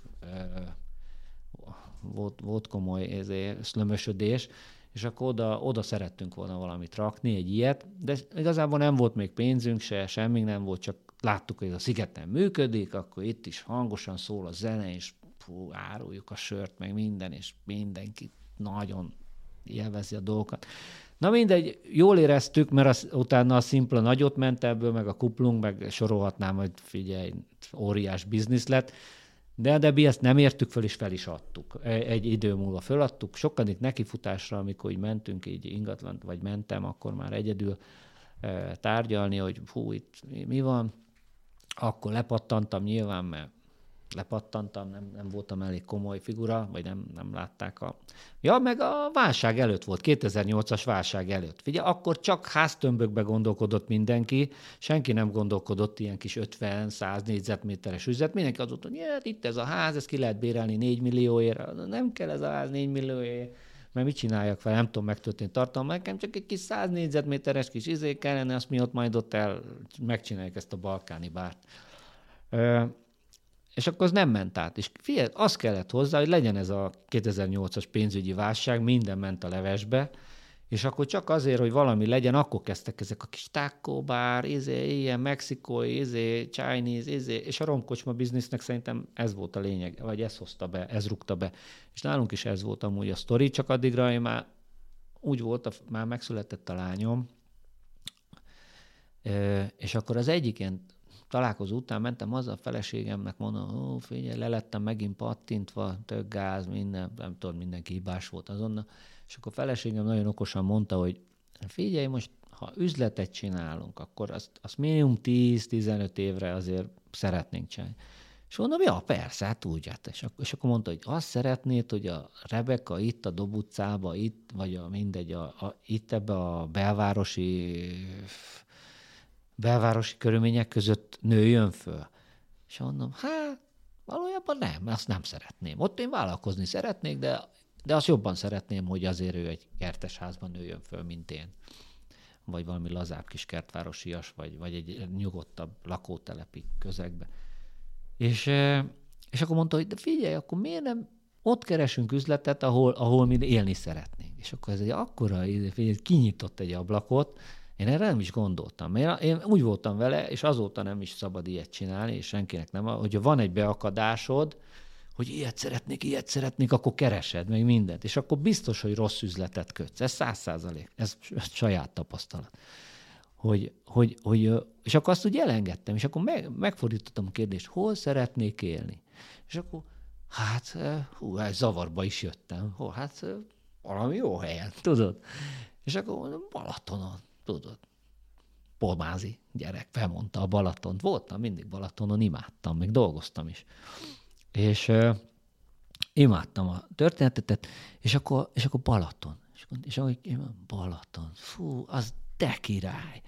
volt, volt komoly izé, szlömösödés, és akkor oda, oda szerettünk volna valamit rakni, egy ilyet, de igazából nem volt még pénzünk se, semmi nem volt, csak láttuk, hogy ez a sziget nem működik, akkor itt is hangosan szól a zene, és fú, áruljuk a sört, meg minden, és mindenki nagyon élvezi a dolgokat. Na mindegy, jól éreztük, mert az, utána a szimpla nagyot ment ebből, meg a kuplunk, meg sorolhatnám, hogy figyelj, óriás biznisz lett, de, de mi ezt nem értük föl, és fel is adtuk. E, egy idő múlva föladtuk. Sokadik nekifutásra, amikor így mentünk, így ingatlan, vagy mentem, akkor már egyedül e, tárgyalni, hogy hú, itt mi van. Akkor lepattantam nyilván, mert lepattantam, nem, nem voltam elég komoly figura, vagy nem, nem látták a... Ja, meg a válság előtt volt, 2008-as válság előtt. Figyelj, akkor csak háztömbökbe gondolkodott mindenki, senki nem gondolkodott ilyen kis 50-100 négyzetméteres üzlet, mindenki az hogy hát itt ez a ház, ezt ki lehet bérelni 4 millióért, nem kell ez a ház 4 millióért, mert mit csináljak fel, nem tudom megtörténni tartalma, nekem csak egy kis 100 négyzetméteres kis izé kellene, azt mi ott majd ott el megcsináljuk ezt a balkáni bárt. És akkor az nem ment át. És figyelj, az kellett hozzá, hogy legyen ez a 2008-as pénzügyi válság, minden ment a levesbe, és akkor csak azért, hogy valami legyen, akkor kezdtek ezek a kis tákóbár, izé, ilyen mexikói, izé, Chinese, izé, és a romkocsma biznisznek szerintem ez volt a lényeg, vagy ez hozta be, ez rúgta be. És nálunk is ez volt amúgy a sztori, csak addigra én már úgy volt, már megszületett a lányom, és akkor az egyik ilyen találkozó után mentem haza a feleségemnek, mondom, ó, figyelj, lelettem megint pattintva, tök gáz, minden, nem tudom, mindenki hibás volt azonnal. És akkor a feleségem nagyon okosan mondta, hogy figyelj, most ha üzletet csinálunk, akkor azt, azt minimum 10-15 évre azért szeretnénk csinálni. És mondom, ja, persze, hát úgy, hát. És, akkor, és akkor mondta, hogy azt szeretnéd, hogy a Rebeka itt a Dob utcába, itt, vagy a mindegy, a, a, itt ebbe a belvárosi belvárosi körülmények között nőjön föl. És mondom, hát valójában nem, azt nem szeretném. Ott én vállalkozni szeretnék, de, de azt jobban szeretném, hogy azért ő egy kertes házban nőjön föl, mint én. Vagy valami lazább kis kertvárosias, vagy, vagy egy nyugodtabb lakótelepi közegbe. És, és akkor mondta, hogy de figyelj, akkor miért nem ott keresünk üzletet, ahol, ahol mi élni szeretnénk. És akkor ez egy akkora, figyelj, kinyitott egy ablakot, én erre nem is gondoltam. Én, úgy voltam vele, és azóta nem is szabad ilyet csinálni, és senkinek nem, hogyha van egy beakadásod, hogy ilyet szeretnék, ilyet szeretnék, akkor keresed meg mindent. És akkor biztos, hogy rossz üzletet kötsz. Ez száz százalék. Ez saját tapasztalat. Hogy, hogy, hogy, és akkor azt úgy elengedtem, és akkor meg, megfordítottam a kérdést, hol szeretnék élni? És akkor, hát, hú, hát zavarba is jöttem. Hol, hát valami jó helyen, tudod? És akkor Balatonon tudod, polmázi gyerek, felmondta a Balatont. Voltam mindig Balatonon, imádtam, meg dolgoztam is. És uh, imádtam a történetet, és akkor, és akkor Balaton. És, és ahogy Balaton, fú, az de király.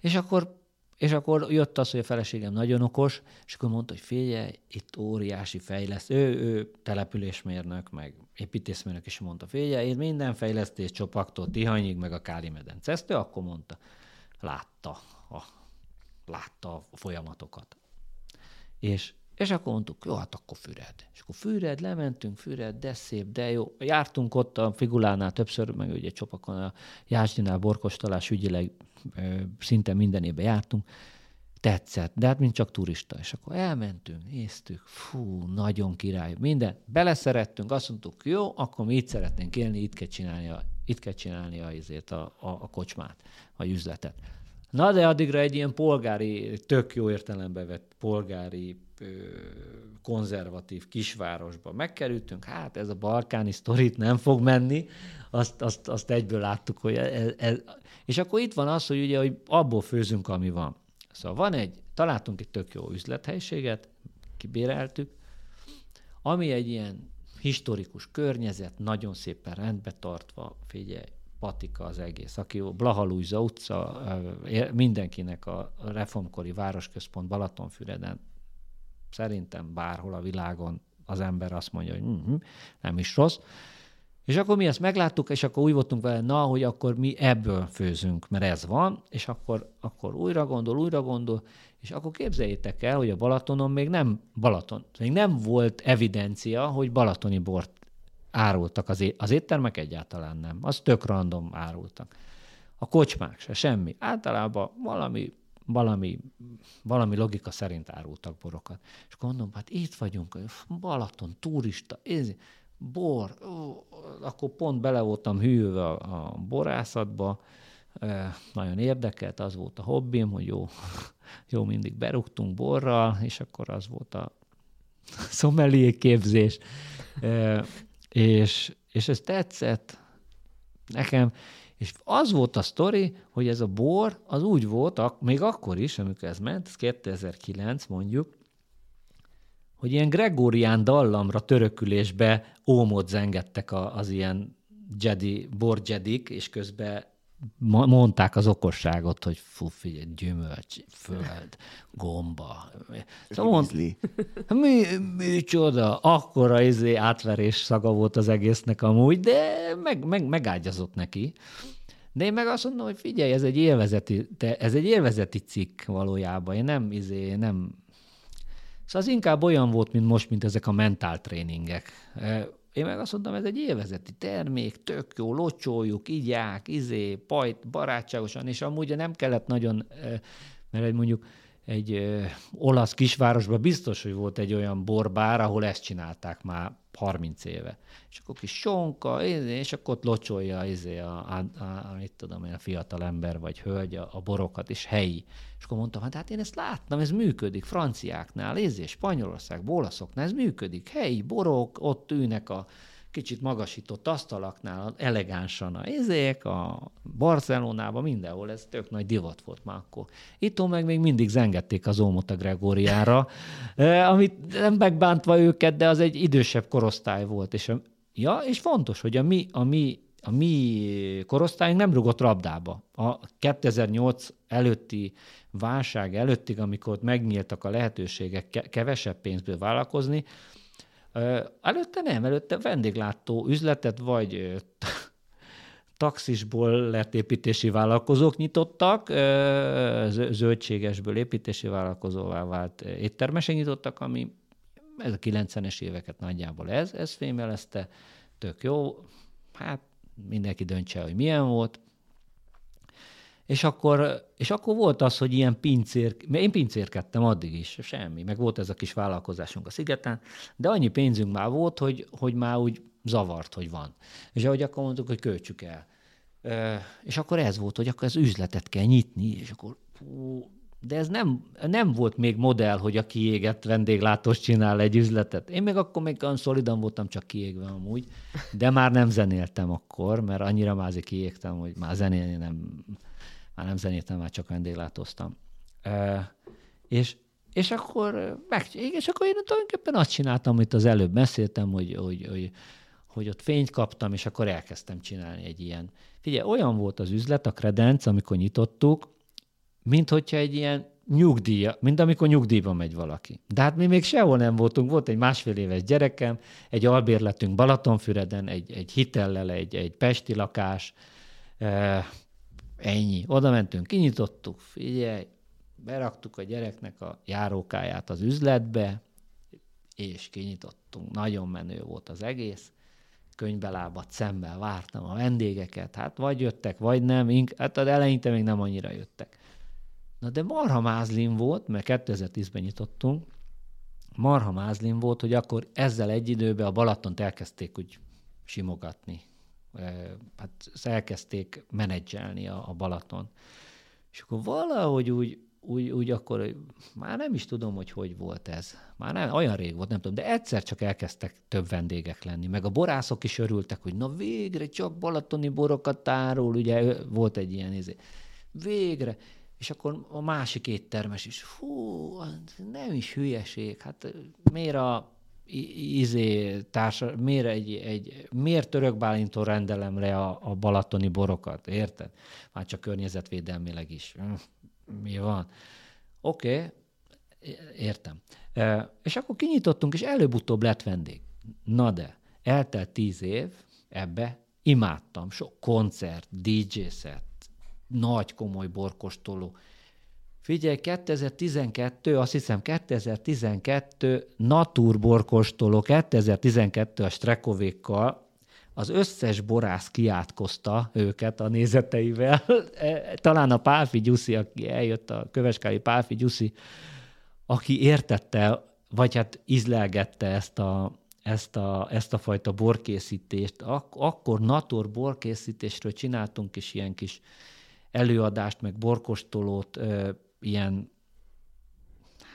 És akkor és akkor jött az, hogy a feleségem nagyon okos, és akkor mondta, hogy figyelj, itt óriási fejleszt. Ő, ő településmérnök, meg építészmérnök, és mondta, figyelj, én minden fejlesztés csopaktól Tihanyig, meg a Káli medence. Akkor mondta. Látta a, látta a folyamatokat. És, és akkor mondtuk, jó, hát akkor Füred. És akkor Füred, lementünk, Füred, de szép, de jó. Jártunk ott a Figulánál többször, meg ugye csopakon a Jásdinál, Borkostalás ügyileg szinte minden évben jártunk, tetszett, de hát mint csak turista. És akkor elmentünk, néztük, fú, nagyon király, minden. Beleszerettünk, azt mondtuk, jó, akkor mi itt szeretnénk élni, itt kell csinálni a, itt kell csinálni a, azért a, a, a kocsmát, a üzletet. Na, de addigra egy ilyen polgári, tök jó értelembe vett polgári, konzervatív kisvárosba megkerültünk, hát ez a balkáni sztorit nem fog menni, azt, azt, azt egyből láttuk, hogy ez, ez, és akkor itt van az, hogy ugye, hogy abból főzünk, ami van. Szóval van egy, találtunk egy tök jó üzlethelyiséget, kibéreltük, ami egy ilyen historikus környezet, nagyon szépen rendbe tartva, figyelj, patika az egész. Aki Blahalújza utca, mindenkinek a reformkori városközpont Balatonfüreden szerintem bárhol a világon az ember azt mondja, hogy mm-hmm, nem is rossz. És akkor mi ezt megláttuk, és akkor úgy voltunk vele, na, hogy akkor mi ebből főzünk, mert ez van, és akkor, akkor újra gondol, újra gondol, és akkor képzeljétek el, hogy a Balatonon még nem Balaton, még nem volt evidencia, hogy balatoni bort árultak az, é- az éttermek egyáltalán nem. Az tök random árultak. A kocsmák se, semmi. Általában valami, valami, valami logika szerint árultak borokat. És gondolom, hát itt vagyunk, Balaton, turista, ez, bor, akkor pont bele voltam hűlve a, borászatba, nagyon érdekelt, az volt a hobbim, hogy jó, jó mindig berúgtunk borral, és akkor az volt a szomelié képzés. És, és ez tetszett nekem, és az volt a sztori, hogy ez a bor, az úgy volt, még akkor is, amikor ez ment, ez 2009 mondjuk, hogy ilyen Gregorián dallamra törökülésbe ómot zengettek az ilyen Jedi, borjedik, és közben mondták az okosságot, hogy fú, figyelj, gyümölcs, föld, gomba. Szóval mond, mi, mi csoda, akkora izé átverés szaga volt az egésznek amúgy, de meg, meg, megágyazott neki. De én meg azt mondom, hogy figyelj, ez egy élvezeti, te, ez egy élvezeti cikk valójában. Én nem, izé, nem... Szóval az inkább olyan volt, mint most, mint ezek a mentál tréningek. Én meg azt mondtam, ez egy élvezeti termék, tök jó, locsoljuk, igyák, izé, pajt, barátságosan, és amúgy nem kellett nagyon, mert egy mondjuk egy ö, olasz kisvárosban biztos, hogy volt egy olyan borbár, ahol ezt csinálták már 30 éve. És akkor kis sonka, és akkor ott locsolja izé a, a, a, a, mit tudom én, a fiatal ember vagy hölgy a, a borokat, és helyi. És akkor mondtam, hát, hát én ezt láttam, ez működik franciáknál, izé, Spanyolország, olaszoknál, ez működik. Helyi borok, ott ülnek a kicsit magasított asztalaknál, elegánsan a izék, a Barcelonában, mindenhol ez tök nagy divat volt már akkor. Itt meg még mindig zengették az ómot a Gregóriára, amit nem megbántva őket, de az egy idősebb korosztály volt. És, a, ja, és fontos, hogy a mi, a mi a mi korosztályunk nem rugott rabdába. A 2008 előtti válság előttig, amikor megnyíltak a lehetőségek kevesebb pénzből vállalkozni, Előtte nem, előtte vendéglátó üzletet vagy taxisból lett építési vállalkozók nyitottak, zöldségesből építési vállalkozóvá vált éttermesek nyitottak, ami ez a 90-es éveket nagyjából ez, ez fémelezte, tök jó, hát mindenki döntse, hogy milyen volt, és akkor, és akkor volt az, hogy ilyen pincér, én pincérkedtem addig is, semmi, meg volt ez a kis vállalkozásunk a szigeten, de annyi pénzünk már volt, hogy, hogy már úgy zavart, hogy van. És ahogy akkor mondtuk, hogy költsük el. És akkor ez volt, hogy akkor az üzletet kell nyitni, és akkor fú, de ez nem, nem volt még modell, hogy a kiégett vendéglátós csinál egy üzletet. Én még akkor még olyan szolidan voltam, csak kiégve amúgy, de már nem zenéltem akkor, mert annyira mázi kiégtem, hogy már zenélni nem, már nem zenéltem, már csak vendéglátóztam. E, és, és akkor meg, és akkor én tulajdonképpen azt csináltam, amit az előbb beszéltem, hogy, hogy, hogy, hogy ott fényt kaptam, és akkor elkezdtem csinálni egy ilyen. Figyelj, olyan volt az üzlet, a kredenc, amikor nyitottuk, mint hogyha egy ilyen nyugdíj, mint amikor nyugdíjba megy valaki. De hát mi még sehol nem voltunk, volt egy másfél éves gyerekem, egy albérletünk Balatonfüreden, egy, egy hitellel, egy, egy pesti lakás, ennyi. Oda mentünk, kinyitottuk, figyelj, beraktuk a gyereknek a járókáját az üzletbe, és kinyitottunk. Nagyon menő volt az egész. Könybelábat szemmel vártam a vendégeket, hát vagy jöttek, vagy nem, ink- hát az eleinte még nem annyira jöttek. Na de marha mázlin volt, mert 2010-ben nyitottunk, marha mázlin volt, hogy akkor ezzel egy időben a Balatont elkezdték úgy simogatni. Hát elkezdték menedzselni a, a Balaton. És akkor valahogy úgy úgy, úgy akkor már nem is tudom, hogy hogy volt ez. Már nem, olyan rég volt, nem tudom, de egyszer csak elkezdtek több vendégek lenni. Meg a borászok is örültek, hogy na végre csak balatoni borokat tárul, ugye volt egy ilyen izé. Végre. És akkor a másik éttermes is, hú, nem is hülyeség, hát miért a izé társa, miért, egy, egy, miért török Bálintól rendelem le a, a balatoni borokat, érted? Már csak környezetvédelmileg is mi van. Oké, okay, értem. E, és akkor kinyitottunk, és előbb-utóbb lett vendég. Na de, eltelt tíz év, ebbe imádtam. Sok koncert, DJ set, nagy komoly borkostoló. Figyelj, 2012, azt hiszem 2012 naturborkostoló, 2012 a Strekovékkal, az összes borász kiátkozta őket a nézeteivel. E, talán a Pálfi Gyuszi, aki eljött, a köveskáli Pálfi Gyuszi, aki értette, vagy hát izlelgette ezt a, ezt a, ezt a fajta borkészítést. Ak- akkor natur borkészítésről csináltunk is ilyen kis előadást, meg borkostolót, ilyen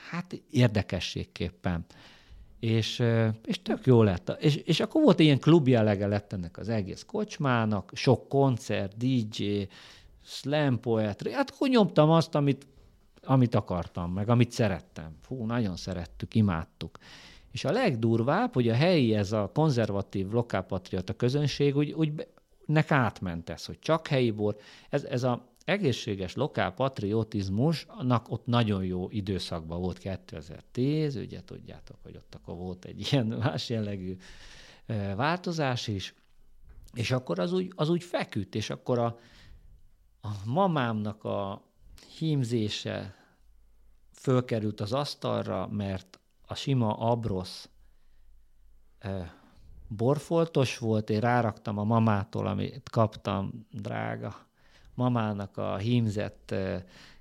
hát érdekességképpen és, és tök jó lett. És, és akkor volt ilyen klub jellege lett ennek az egész kocsmának, sok koncert, DJ, slam poetry, hát akkor nyomtam azt, amit, amit akartam, meg amit szerettem. Fú, nagyon szerettük, imádtuk. És a legdurvább, hogy a helyi, ez a konzervatív, lokálpatriota közönség, úgy, úgy nek átment ez, hogy csak helyi bor. Ez, ez a egészséges lokál patriotizmusnak ott nagyon jó időszakban volt 2010, ugye tudjátok, hogy ott akkor volt egy ilyen más jellegű változás is, és akkor az úgy, az úgy feküdt, és akkor a, a mamámnak a hímzése fölkerült az asztalra, mert a sima abrosz borfoltos volt, én ráraktam a mamától, amit kaptam, drága mamának a hímzett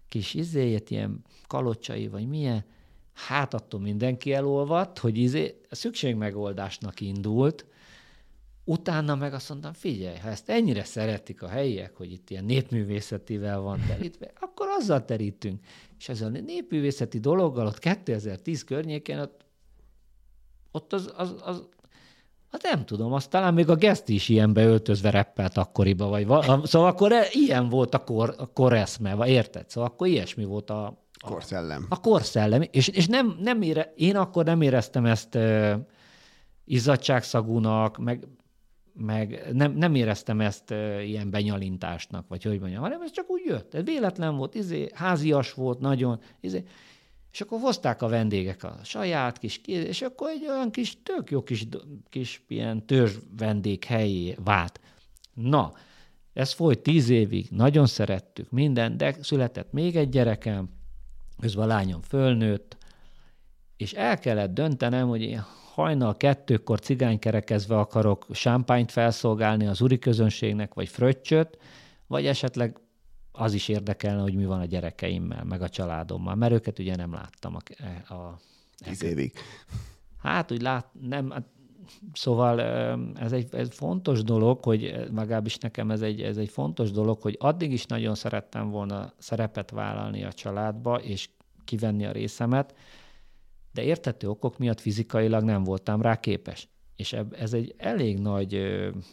kis izéjét, ilyen kalocsai, vagy milyen, hát attól mindenki elolvadt, hogy izé, szükségmegoldásnak indult, utána meg azt mondtam, figyelj, ha ezt ennyire szeretik a helyiek, hogy itt ilyen népművészetivel van terítve, akkor azzal terítünk. És ezzel a népművészeti dologgal ott 2010 környékén ott, ott az, az, az Hát nem tudom, azt talán még a Geszti is ilyenbe öltözve reppelt akkoriba, vagy val- szóval akkor e, ilyen volt a, kor, a koreszme, vagy érted? Szóval akkor ilyesmi volt a... a korszellem. A korszellem. És, és nem, nem ére, én akkor nem éreztem ezt uh, izzadságszagúnak, meg, meg nem, nem éreztem ezt uh, ilyen benyalintásnak, vagy hogy mondjam, hanem ez csak úgy jött. Ez véletlen volt, izé, házias volt nagyon, izé, és akkor hozták a vendégek a saját kis, és akkor egy olyan kis, tök jó kis, kis ilyen törzs vendég helyé vált. Na, ez folyt tíz évig, nagyon szerettük minden, de született még egy gyerekem, közben a lányom fölnőtt, és el kellett döntenem, hogy én hajnal kettőkor cigánykerekezve akarok sámpányt felszolgálni az úri közönségnek, vagy fröccsöt, vagy esetleg az is érdekelne, hogy mi van a gyerekeimmel, meg a családommal, mert őket ugye nem láttam a... a Tíz évig. Hát, úgy lát, nem, hát, szóval ez egy ez fontos dolog, hogy legalábbis nekem ez egy, ez egy fontos dolog, hogy addig is nagyon szerettem volna szerepet vállalni a családba, és kivenni a részemet, de értető okok miatt fizikailag nem voltam rá képes és ez egy elég nagy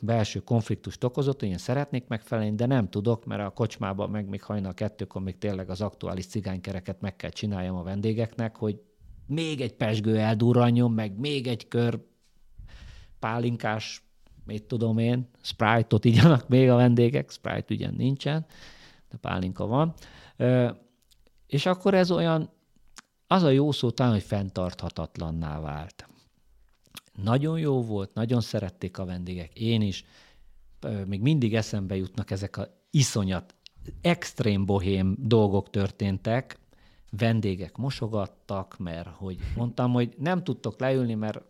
belső konfliktust okozott, hogy én szeretnék megfelelni, de nem tudok, mert a kocsmában meg még hajnal kettőkor még tényleg az aktuális cigánykereket meg kell csináljam a vendégeknek, hogy még egy pesgő eldurranjon, meg még egy kör pálinkás mit tudom én, Sprite-ot igyanak még a vendégek, Sprite ugyan nincsen, de pálinka van. És akkor ez olyan, az a jó szó talán, hogy fenntarthatatlanná vált. Nagyon jó volt, nagyon szerették a vendégek, én is. Még mindig eszembe jutnak ezek a iszonyat, extrém bohém dolgok történtek, vendégek mosogattak, mert hogy mondtam, hogy nem tudtok leülni, mert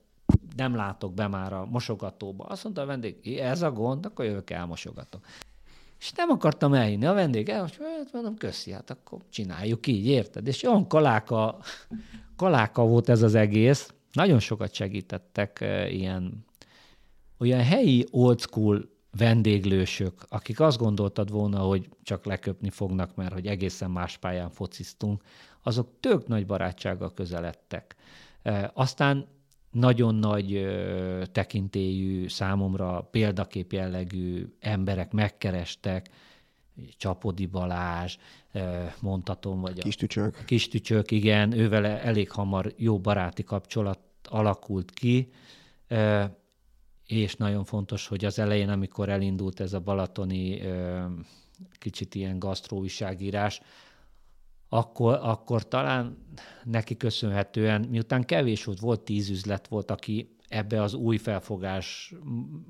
nem látok be már a mosogatóba. Azt mondta a vendég, ez a gond, akkor jövök elmosogatok. És nem akartam elhinni. A vendég el, hogy hát mondom, köszi, hát akkor csináljuk így, érted? És olyan kaláka, kaláka volt ez az egész. Nagyon sokat segítettek eh, ilyen olyan helyi old school vendéglősök, akik azt gondoltad volna, hogy csak leköpni fognak, mert hogy egészen más pályán fociztunk, azok tök nagy barátsággal közeledtek. E, aztán nagyon nagy tekintélyű, számomra példakép jellegű emberek megkerestek, Csapodi Balázs, mondhatom, vagy kis tücsök. a kis tücsök, igen, ővel elég hamar jó baráti kapcsolat alakult ki, és nagyon fontos, hogy az elején, amikor elindult ez a balatoni kicsit ilyen gasztróújságírás, akkor, akkor talán neki köszönhetően, miután kevés volt, volt tíz üzlet volt, aki ebbe az új felfogás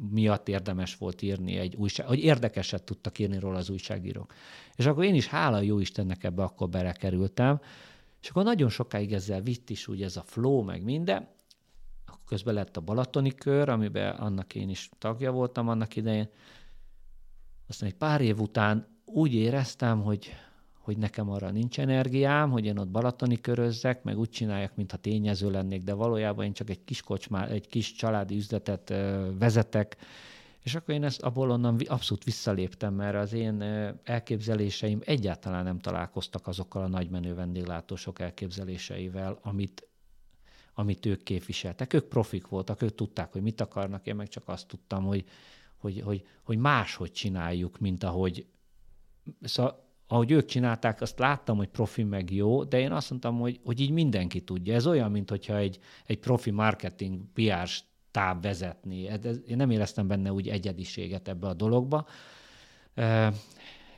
miatt érdemes volt írni egy újság, hogy érdekeset tudtak írni róla az újságírók. És akkor én is, hála jó Istennek ebbe akkor belekerültem, és akkor nagyon sokáig ezzel vitt is úgy ez a flow, meg minden, akkor közben lett a Balatoni kör, amiben annak én is tagja voltam annak idején. Aztán egy pár év után úgy éreztem, hogy hogy nekem arra nincs energiám, hogy én ott balatoni körözzek, meg úgy csináljak, mintha tényező lennék, de valójában én csak egy kis kocsmá, egy kis családi üzletet vezetek, és akkor én ezt abból onnan abszolút visszaléptem, mert az én elképzeléseim egyáltalán nem találkoztak azokkal a nagymenő vendéglátósok elképzeléseivel, amit, amit ők képviseltek. Ők profik voltak, ők tudták, hogy mit akarnak, én meg csak azt tudtam, hogy, hogy, hogy, hogy máshogy csináljuk, mint ahogy Szóval ahogy ők csinálták, azt láttam, hogy profi meg jó, de én azt mondtam, hogy, hogy így mindenki tudja. Ez olyan, mint hogyha egy, egy profi marketing PR táb vezetni. Én nem éreztem benne úgy egyediséget ebbe a dologba.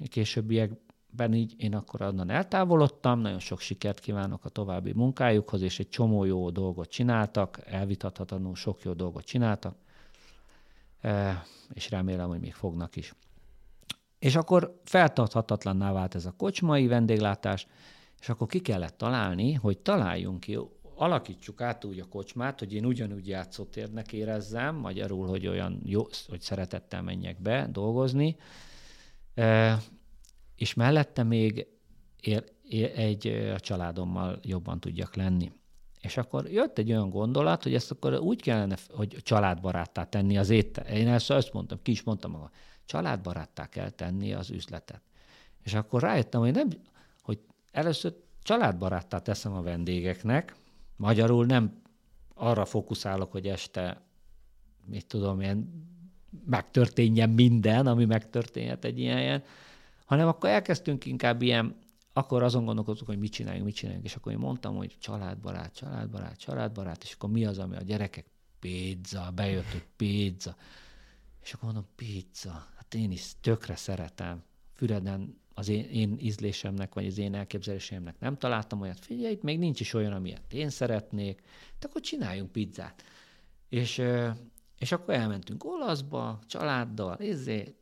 Későbbiekben így én akkor onnan eltávolodtam, nagyon sok sikert kívánok a további munkájukhoz, és egy csomó jó dolgot csináltak, elvitathatatlanul sok jó dolgot csináltak, és remélem, hogy még fognak is. És akkor feltarthatatlanná vált ez a kocsmai vendéglátás, és akkor ki kellett találni, hogy találjunk ki, alakítsuk át úgy a kocsmát, hogy én ugyanúgy játszótérnek érezzem, magyarul, hogy olyan jó, hogy szeretettel menjek be dolgozni, e, és mellette még ér, ér, egy a családommal jobban tudjak lenni. És akkor jött egy olyan gondolat, hogy ezt akkor úgy kellene, hogy családbaráttá tenni az étel. Én ezt azt mondtam, ki is mondtam maga családbaráttá kell tenni az üzletet. És akkor rájöttem, hogy, nem, hogy először családbaráttá teszem a vendégeknek, magyarul nem arra fókuszálok, hogy este, mit tudom én, megtörténjen minden, ami megtörténhet egy ilyen helyen, hanem akkor elkezdtünk inkább ilyen, akkor azon gondolkozunk, hogy mit csináljunk, mit csináljunk, és akkor én mondtam, hogy családbarát, családbarát, családbarát, és akkor mi az, ami a gyerekek? Pizza, bejött, hogy pizza, és akkor mondom, pizza, hát én is tökre szeretem. Füreden az én, én ízlésemnek, vagy az én elképzelésemnek nem találtam olyat, figyelj, itt még nincs is olyan, amilyet én szeretnék, de akkor csináljunk pizzát. És, és akkor elmentünk olaszba, családdal, izé,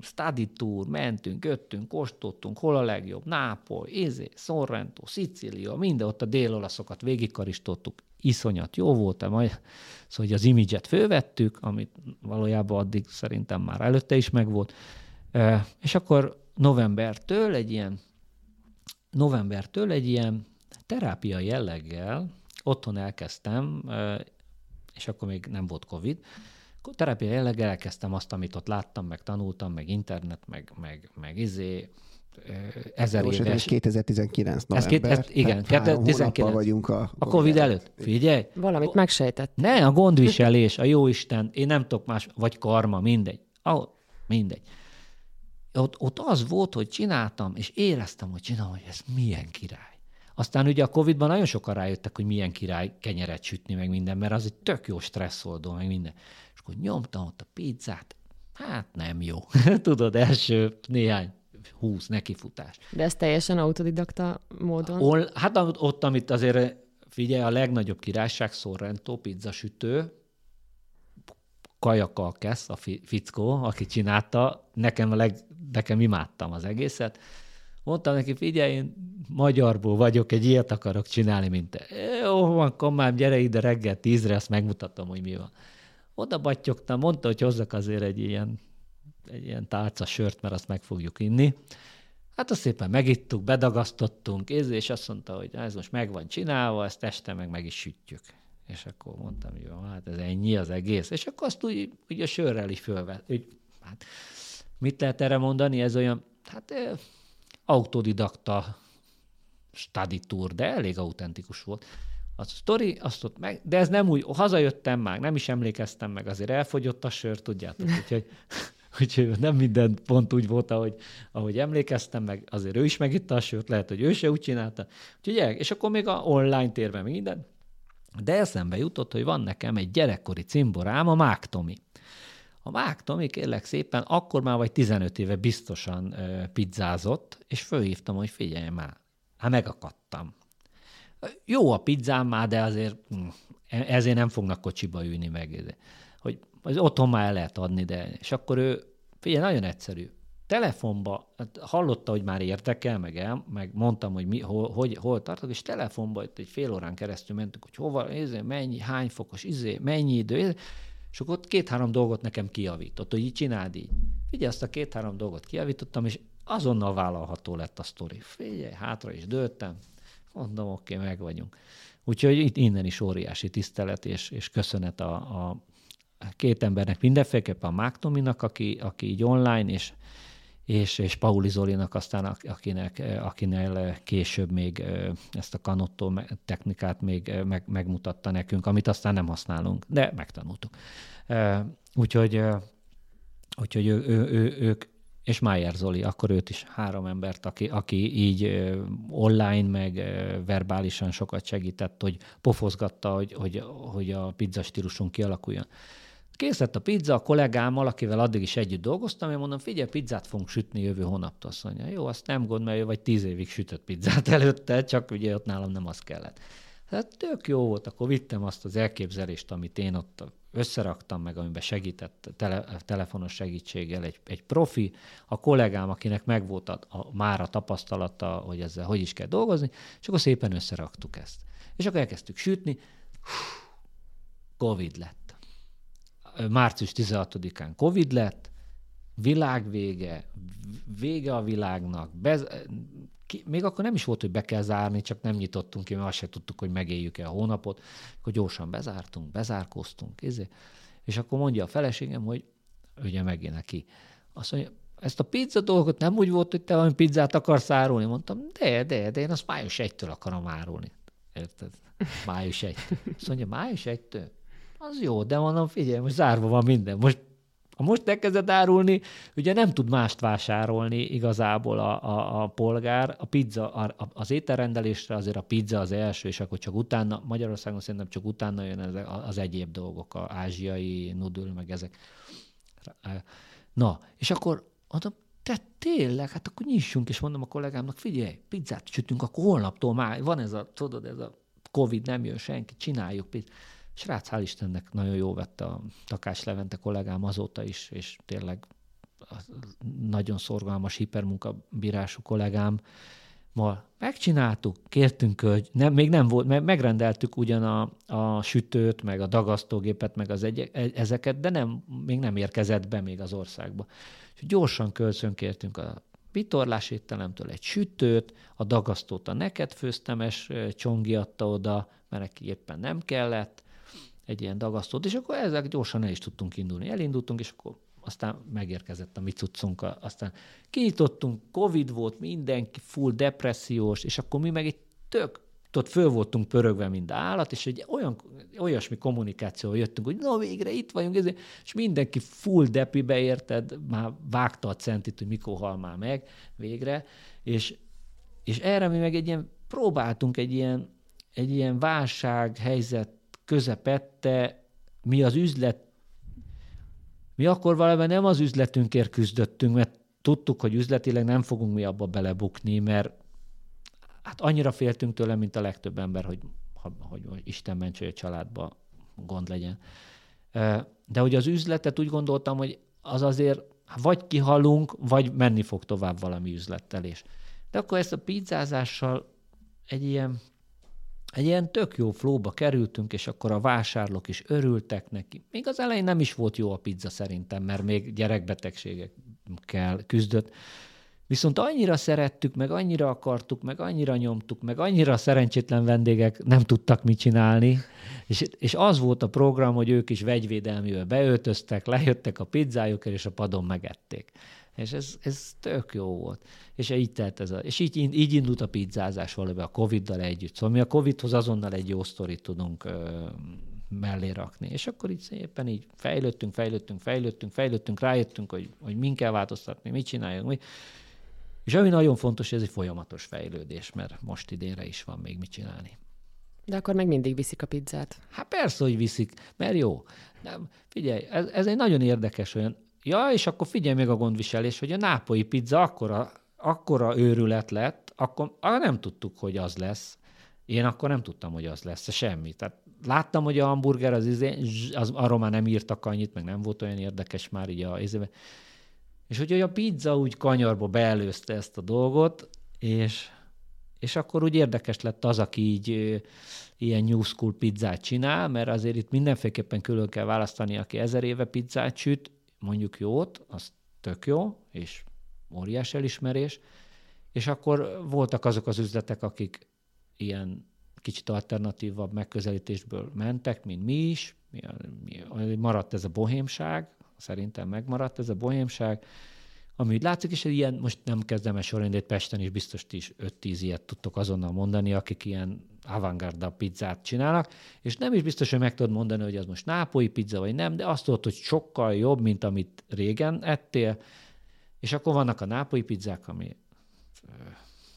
study tour, mentünk, jöttünk, kóstoltunk, hol a legjobb, Nápoly, izé, Sorrento, Szicília, minden ott a dél-olaszokat végigkaristottuk, iszonyat jó volt, majd, szóval hogy az imidzset fővettük, amit valójában addig szerintem már előtte is megvolt, és akkor novembertől egy ilyen novembertől egy ilyen terápia jelleggel otthon elkezdtem, és akkor még nem volt Covid, terápia jelleggel elkezdtem azt, amit ott láttam, meg tanultam, meg internet, meg, meg, meg izé, ezer Most éves. 2019 november. Ez, ez, igen, 2019. vagyunk a, a Covid előtt. Figyelj. Valamit megsejtett. Ne, a gondviselés, a jó Isten, én nem tudok más, vagy karma, mindegy. Ah, mindegy. Ott, ott az volt, hogy csináltam, és éreztem, hogy csinálom, hogy ez milyen király. Aztán ugye a Covid-ban nagyon sokan rájöttek, hogy milyen király kenyeret sütni, meg minden, mert az egy tök jó stresszoldó, meg minden. És akkor nyomtam ott a pizzát, hát nem jó. Tudod, első néhány húsz nekifutás. De ez teljesen autodidakta módon? Ol, hát ott, amit azért figyelj, a legnagyobb királyság Sorrento pizzasütő, Kajaka Kesz, a fickó, aki csinálta, nekem, a leg, nekem imádtam az egészet. Mondtam neki, figyelj, én magyarból vagyok, egy ilyet akarok csinálni, mint te. Jó van, akkor már gyere ide reggel tízre, azt megmutatom, hogy mi van. Oda battyogtam, mondta, hogy hozzak azért egy ilyen, egy ilyen tálca sört, mert azt meg fogjuk inni. Hát azt szépen megittuk, bedagasztottunk, és azt mondta, hogy ez most meg van csinálva, ezt este meg meg is sütjük. És akkor mondtam, hogy jó, hát ez ennyi az egész. És akkor azt úgy, úgy a sörrel is fölvett. Úgy, hát, mit lehet erre mondani? Ez olyan, hát autodidakta study tour, de elég autentikus volt. A sztori, azt ott meg, de ez nem úgy, hazajöttem már, nem is emlékeztem meg, azért elfogyott a sör, tudjátok, úgyhogy, úgyhogy nem minden pont úgy volt, ahogy, ahogy emlékeztem, meg azért ő is megitta a sört, lehet, hogy ő se úgy csinálta. Úgyhogy, és akkor még a online térben minden. De eszembe jutott, hogy van nekem egy gyerekkori cimborám, a Mák Tomi. A Mák Tomi kérlek szépen akkor már vagy 15 éve biztosan ö, pizzázott, és fölhívtam, hogy figyelj már, hát megakadtam. Jó a pizzám már, de azért hm, e, ezért nem fognak kocsiba ülni meg. Hogy az otthon már el lehet adni, de... És akkor ő, figyelj, nagyon egyszerű. Telefonba, hát hallotta, hogy már érdekel, meg, el, meg mondtam, hogy, mi, hol, hogy hol tartok, és telefonba itt egy fél órán keresztül mentünk, hogy hova, izé, mennyi, hány fokos, izé, mennyi idő, izé, és akkor ott két-három dolgot nekem kiavított, hogy így csináld így. Figyelj, azt a két-három dolgot kiavítottam, és azonnal vállalható lett a sztori. Figyelj, hátra is dőltem, mondom, oké, okay, meg vagyunk. Úgyhogy itt innen is óriási tisztelet és, és köszönet a, a két embernek, mindenféleképpen a Mák Tominak, aki, aki így online, és, és, és Pauli Zolinak aztán, akinek, akinek később még ezt a kanottó technikát még meg, megmutatta nekünk, amit aztán nem használunk, de megtanultuk. Úgyhogy, úgyhogy ő, ő, ő, ők, és Májer Zoli, akkor őt is három embert, aki, aki így online, meg verbálisan sokat segített, hogy pofozgatta, hogy, hogy, hogy a pizza stílusunk kialakuljon. Kész lett a pizza, a kollégámmal, akivel addig is együtt dolgoztam, én mondom, figyelj, pizzát fogunk sütni jövő hónaptól. Azt mondja, jó, azt nem gond, mert ő vagy tíz évig sütött pizzát előtte, csak ugye ott nálam nem az kellett. Hát tök jó volt, akkor vittem azt az elképzelést, amit én ott összeraktam meg, amiben segített tele, telefonos segítséggel egy, egy profi, a kollégám, akinek megvolt a, a, már a tapasztalata, hogy ezzel hogy is kell dolgozni, és akkor szépen összeraktuk ezt. És akkor elkezdtük sütni, Covid lett. Március 16-án Covid lett, világvége, vége a világnak, bez, ki, még akkor nem is volt, hogy be kell zárni, csak nem nyitottunk ki, mert azt se tudtuk, hogy megéljük-e a hónapot, akkor gyorsan bezártunk, bezárkoztunk, ezért. és akkor mondja a feleségem, hogy ugye megint neki. Azt mondja, ezt a pizza dolgot nem úgy volt, hogy te valami pizzát akarsz árulni? Mondtam, de, de, de én azt május 1-től akarom árulni. Érted? Május 1. Azt mondja, május 1-től? Az jó, de mondom, figyelj, most zárva van minden. Most ha most elkezded árulni, ugye nem tud mást vásárolni igazából a, a, a polgár. A pizza, a, az ételrendelésre azért a pizza az első, és akkor csak utána, Magyarországon szerintem csak utána jön az, az egyéb dolgok, a ázsiai nudül, meg ezek. Na, és akkor mondom, te tényleg, hát akkor nyissunk, és mondom a kollégámnak, figyelj, pizzát sütünk, akkor holnaptól már van ez a, tudod, ez a Covid, nem jön senki, csináljuk pizzát Srác, hál' Istennek nagyon jó vette a Takás Levente kollégám azóta is, és tényleg nagyon szorgalmas, hipermunkabírású kollégám, ma megcsináltuk, kértünk, hogy nem, még nem volt, megrendeltük ugyan a, a sütőt, meg a dagasztógépet, meg az egy, ezeket, de nem, még nem érkezett be még az országba. És gyorsan kölcsön kértünk a vitorlás étteremtől egy sütőt, a dagasztót a neked főztemes csongi adta oda, mert neki éppen nem kellett, egy ilyen dagasztót, és akkor ezek gyorsan el is tudtunk indulni. Elindultunk, és akkor aztán megérkezett a mi cuccunk, aztán kinyitottunk, Covid volt, mindenki full depressziós, és akkor mi meg egy tök ott föl voltunk pörögve, mint állat, és egy olyan, olyasmi kommunikációval jöttünk, hogy na végre itt vagyunk, ezért, és mindenki full depibe érted, már vágta a centit, hogy mikor hal már meg végre, és, és erre mi meg egy ilyen próbáltunk egy ilyen, egy ilyen válsághelyzet közepette, mi az üzlet, mi akkor valami nem az üzletünkért küzdöttünk, mert tudtuk, hogy üzletileg nem fogunk mi abba belebukni, mert hát annyira féltünk tőle, mint a legtöbb ember, hogy, hogy, hogy Isten ments, hogy a családba gond legyen. De hogy az üzletet úgy gondoltam, hogy az azért vagy kihalunk, vagy menni fog tovább valami üzlettelés. De akkor ezt a pizzázással egy ilyen, egy ilyen tök jó flóba kerültünk, és akkor a vásárlók is örültek neki. Még az elején nem is volt jó a pizza szerintem, mert még gyerekbetegségekkel küzdött. Viszont annyira szerettük, meg annyira akartuk, meg annyira nyomtuk, meg annyira szerencsétlen vendégek nem tudtak mit csinálni, és, és az volt a program, hogy ők is vegyvédelmivel beöltöztek, lejöttek a pizzájukért, és a padon megették. És ez, ez tök jó volt. És így telt ez a, és így, így indult a pizzázás valóban a Covid-dal együtt. Szóval mi a Covid-hoz azonnal egy jó sztorit tudunk ö, mellé rakni. És akkor így szépen így fejlődtünk, fejlődtünk, fejlődtünk, fejlődtünk, rájöttünk, hogy, hogy min kell változtatni, mit csináljunk, mi. És ami nagyon fontos, hogy ez egy folyamatos fejlődés, mert most idénre is van még mit csinálni. De akkor meg mindig viszik a pizzát. Hát persze, hogy viszik, mert jó. Nem, figyelj, ez, ez egy nagyon érdekes olyan, ja, és akkor figyelj meg a gondviselés, hogy a nápoi pizza akkora, akkora őrület lett, akkor ah, nem tudtuk, hogy az lesz. Én akkor nem tudtam, hogy az lesz, semmi. Tehát láttam, hogy a hamburger az, izé, az arról már nem írtak annyit, meg nem volt olyan érdekes már így a izébe. És hogy a pizza úgy kanyarba beelőzte ezt a dolgot, és, és akkor úgy érdekes lett az, aki így ilyen new school pizzát csinál, mert azért itt mindenféleképpen külön kell választani, aki ezer éve pizzát süt, mondjuk jót, az tök jó, és óriás elismerés, és akkor voltak azok az üzletek, akik ilyen kicsit alternatívabb megközelítésből mentek, mint mi is, maradt ez a bohémság, szerintem megmaradt ez a bohémság, ami úgy látszik, és ilyen, most nem kezdem el sorolni, Pesten is biztos is 5-10 ilyet tudtok azonnal mondani, akik ilyen avantgarda pizzát csinálnak, és nem is biztos, hogy meg tudod mondani, hogy az most nápolyi pizza, vagy nem, de azt tudod, hogy sokkal jobb, mint amit régen ettél, és akkor vannak a nápolyi pizzák, ami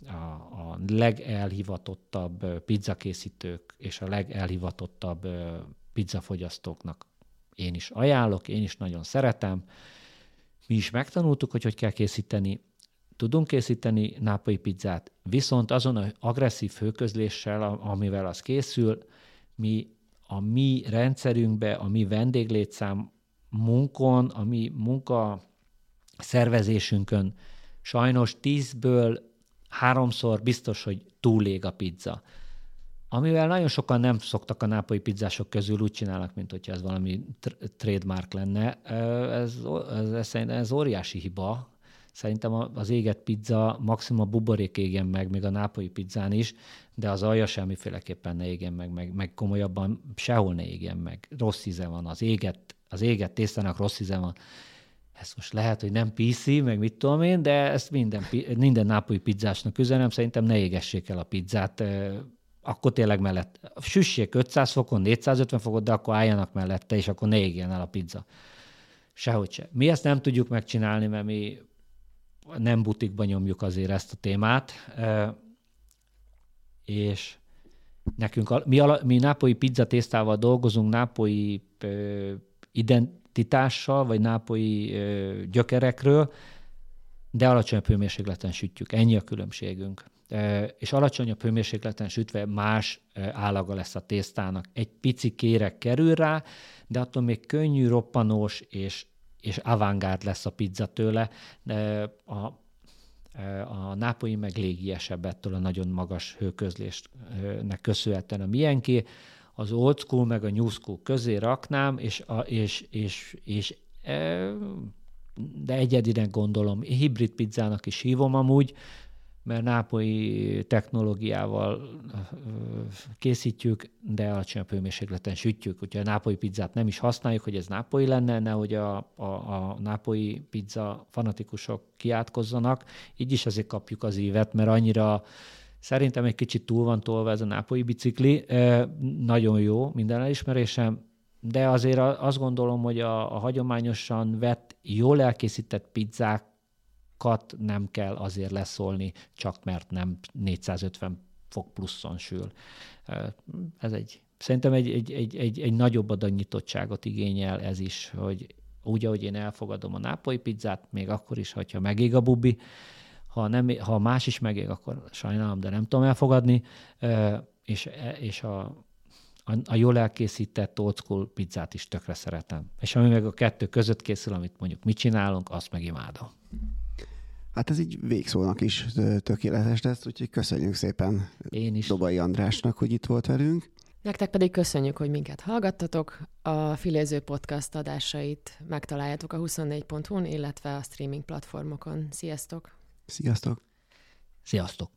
a, a legelhivatottabb pizzakészítők és a legelhivatottabb pizzafogyasztóknak én is ajánlok, én is nagyon szeretem. Mi is megtanultuk, hogy hogy kell készíteni, tudunk készíteni nápai pizzát, viszont azon az agresszív főközléssel, amivel az készül, mi a mi rendszerünkbe, a mi vendéglétszám munkon, a mi munka szervezésünkön sajnos tízből háromszor biztos, hogy túlég a pizza amivel nagyon sokan nem szoktak a nápolyi pizzások közül úgy csinálnak, mint hogyha ez valami trademark lenne. Ez, ez, ez, ez óriási hiba. Szerintem az éget pizza maximum a buborék égjen meg, még a nápolyi pizzán is, de az alja semmiféleképpen ne égjen meg, meg, meg komolyabban sehol ne égjen meg. Rossz íze van, az éget, az éget tésztának rossz íze van. Ez most lehet, hogy nem PC, meg mit tudom én, de ezt minden, minden nápolyi pizzásnak üzenem, szerintem ne égessék el a pizzát akkor tényleg mellett süssék 500 fokon, 450 fokon, de akkor álljanak mellette, és akkor ne égjen el a pizza. Sehogy se. Mi ezt nem tudjuk megcsinálni, mert mi nem butikban nyomjuk azért ezt a témát, és nekünk, mi, mi nápolyi pizzatésztával dolgozunk, nápolyi identitással, vagy nápolyi gyökerekről, de alacsony hőmérsékleten sütjük. Ennyi a különbségünk és alacsonyabb hőmérsékleten sütve más állaga lesz a tésztának. Egy pici kérek kerül rá, de attól még könnyű, roppanós és, és avantgárd lesz a pizza tőle. A, a nápolyi meg légiesebb ettől a nagyon magas hőközlésnek köszönhetően a milyenki. Az old school meg a new school közé raknám, és, a, és, és, és de egyedinek gondolom, hibrid pizzának is hívom amúgy, mert nápolyi technológiával készítjük, de alacsonyabb hőmérsékleten sütjük. Úgyhogy a nápolyi pizzát nem is használjuk, hogy ez nápolyi lenne, nehogy a, a, a nápolyi pizza fanatikusok kiátkozzanak. Így is azért kapjuk az évet, mert annyira szerintem egy kicsit túl van tolva ez a nápolyi bicikli. Nagyon jó, minden elismerésem, de azért azt gondolom, hogy a, a hagyományosan vett, jól elkészített pizzák kat nem kell azért leszólni, csak mert nem 450 fok pluszon sül. Ez egy, szerintem egy, egy, egy, egy, egy nagyobb adanyitottságot igényel ez is, hogy úgy, ahogy én elfogadom a nápolyi pizzát, még akkor is, hogyha megég a bubi, ha, nem, ha más is megég, akkor sajnálom, de nem tudom elfogadni, és, és a, a, a jól elkészített old school pizzát is tökre szeretem. És ami meg a kettő között készül, amit mondjuk mi csinálunk, azt meg imádom. Hát ez így végszónak is tökéletes lesz, úgyhogy köszönjük szépen Én is. Dobai Andrásnak, hogy itt volt velünk. Nektek pedig köszönjük, hogy minket hallgattatok. A Filéző Podcast adásait megtaláljátok a 24.hu-n, illetve a streaming platformokon. Sziasztok! Sziasztok! Sziasztok!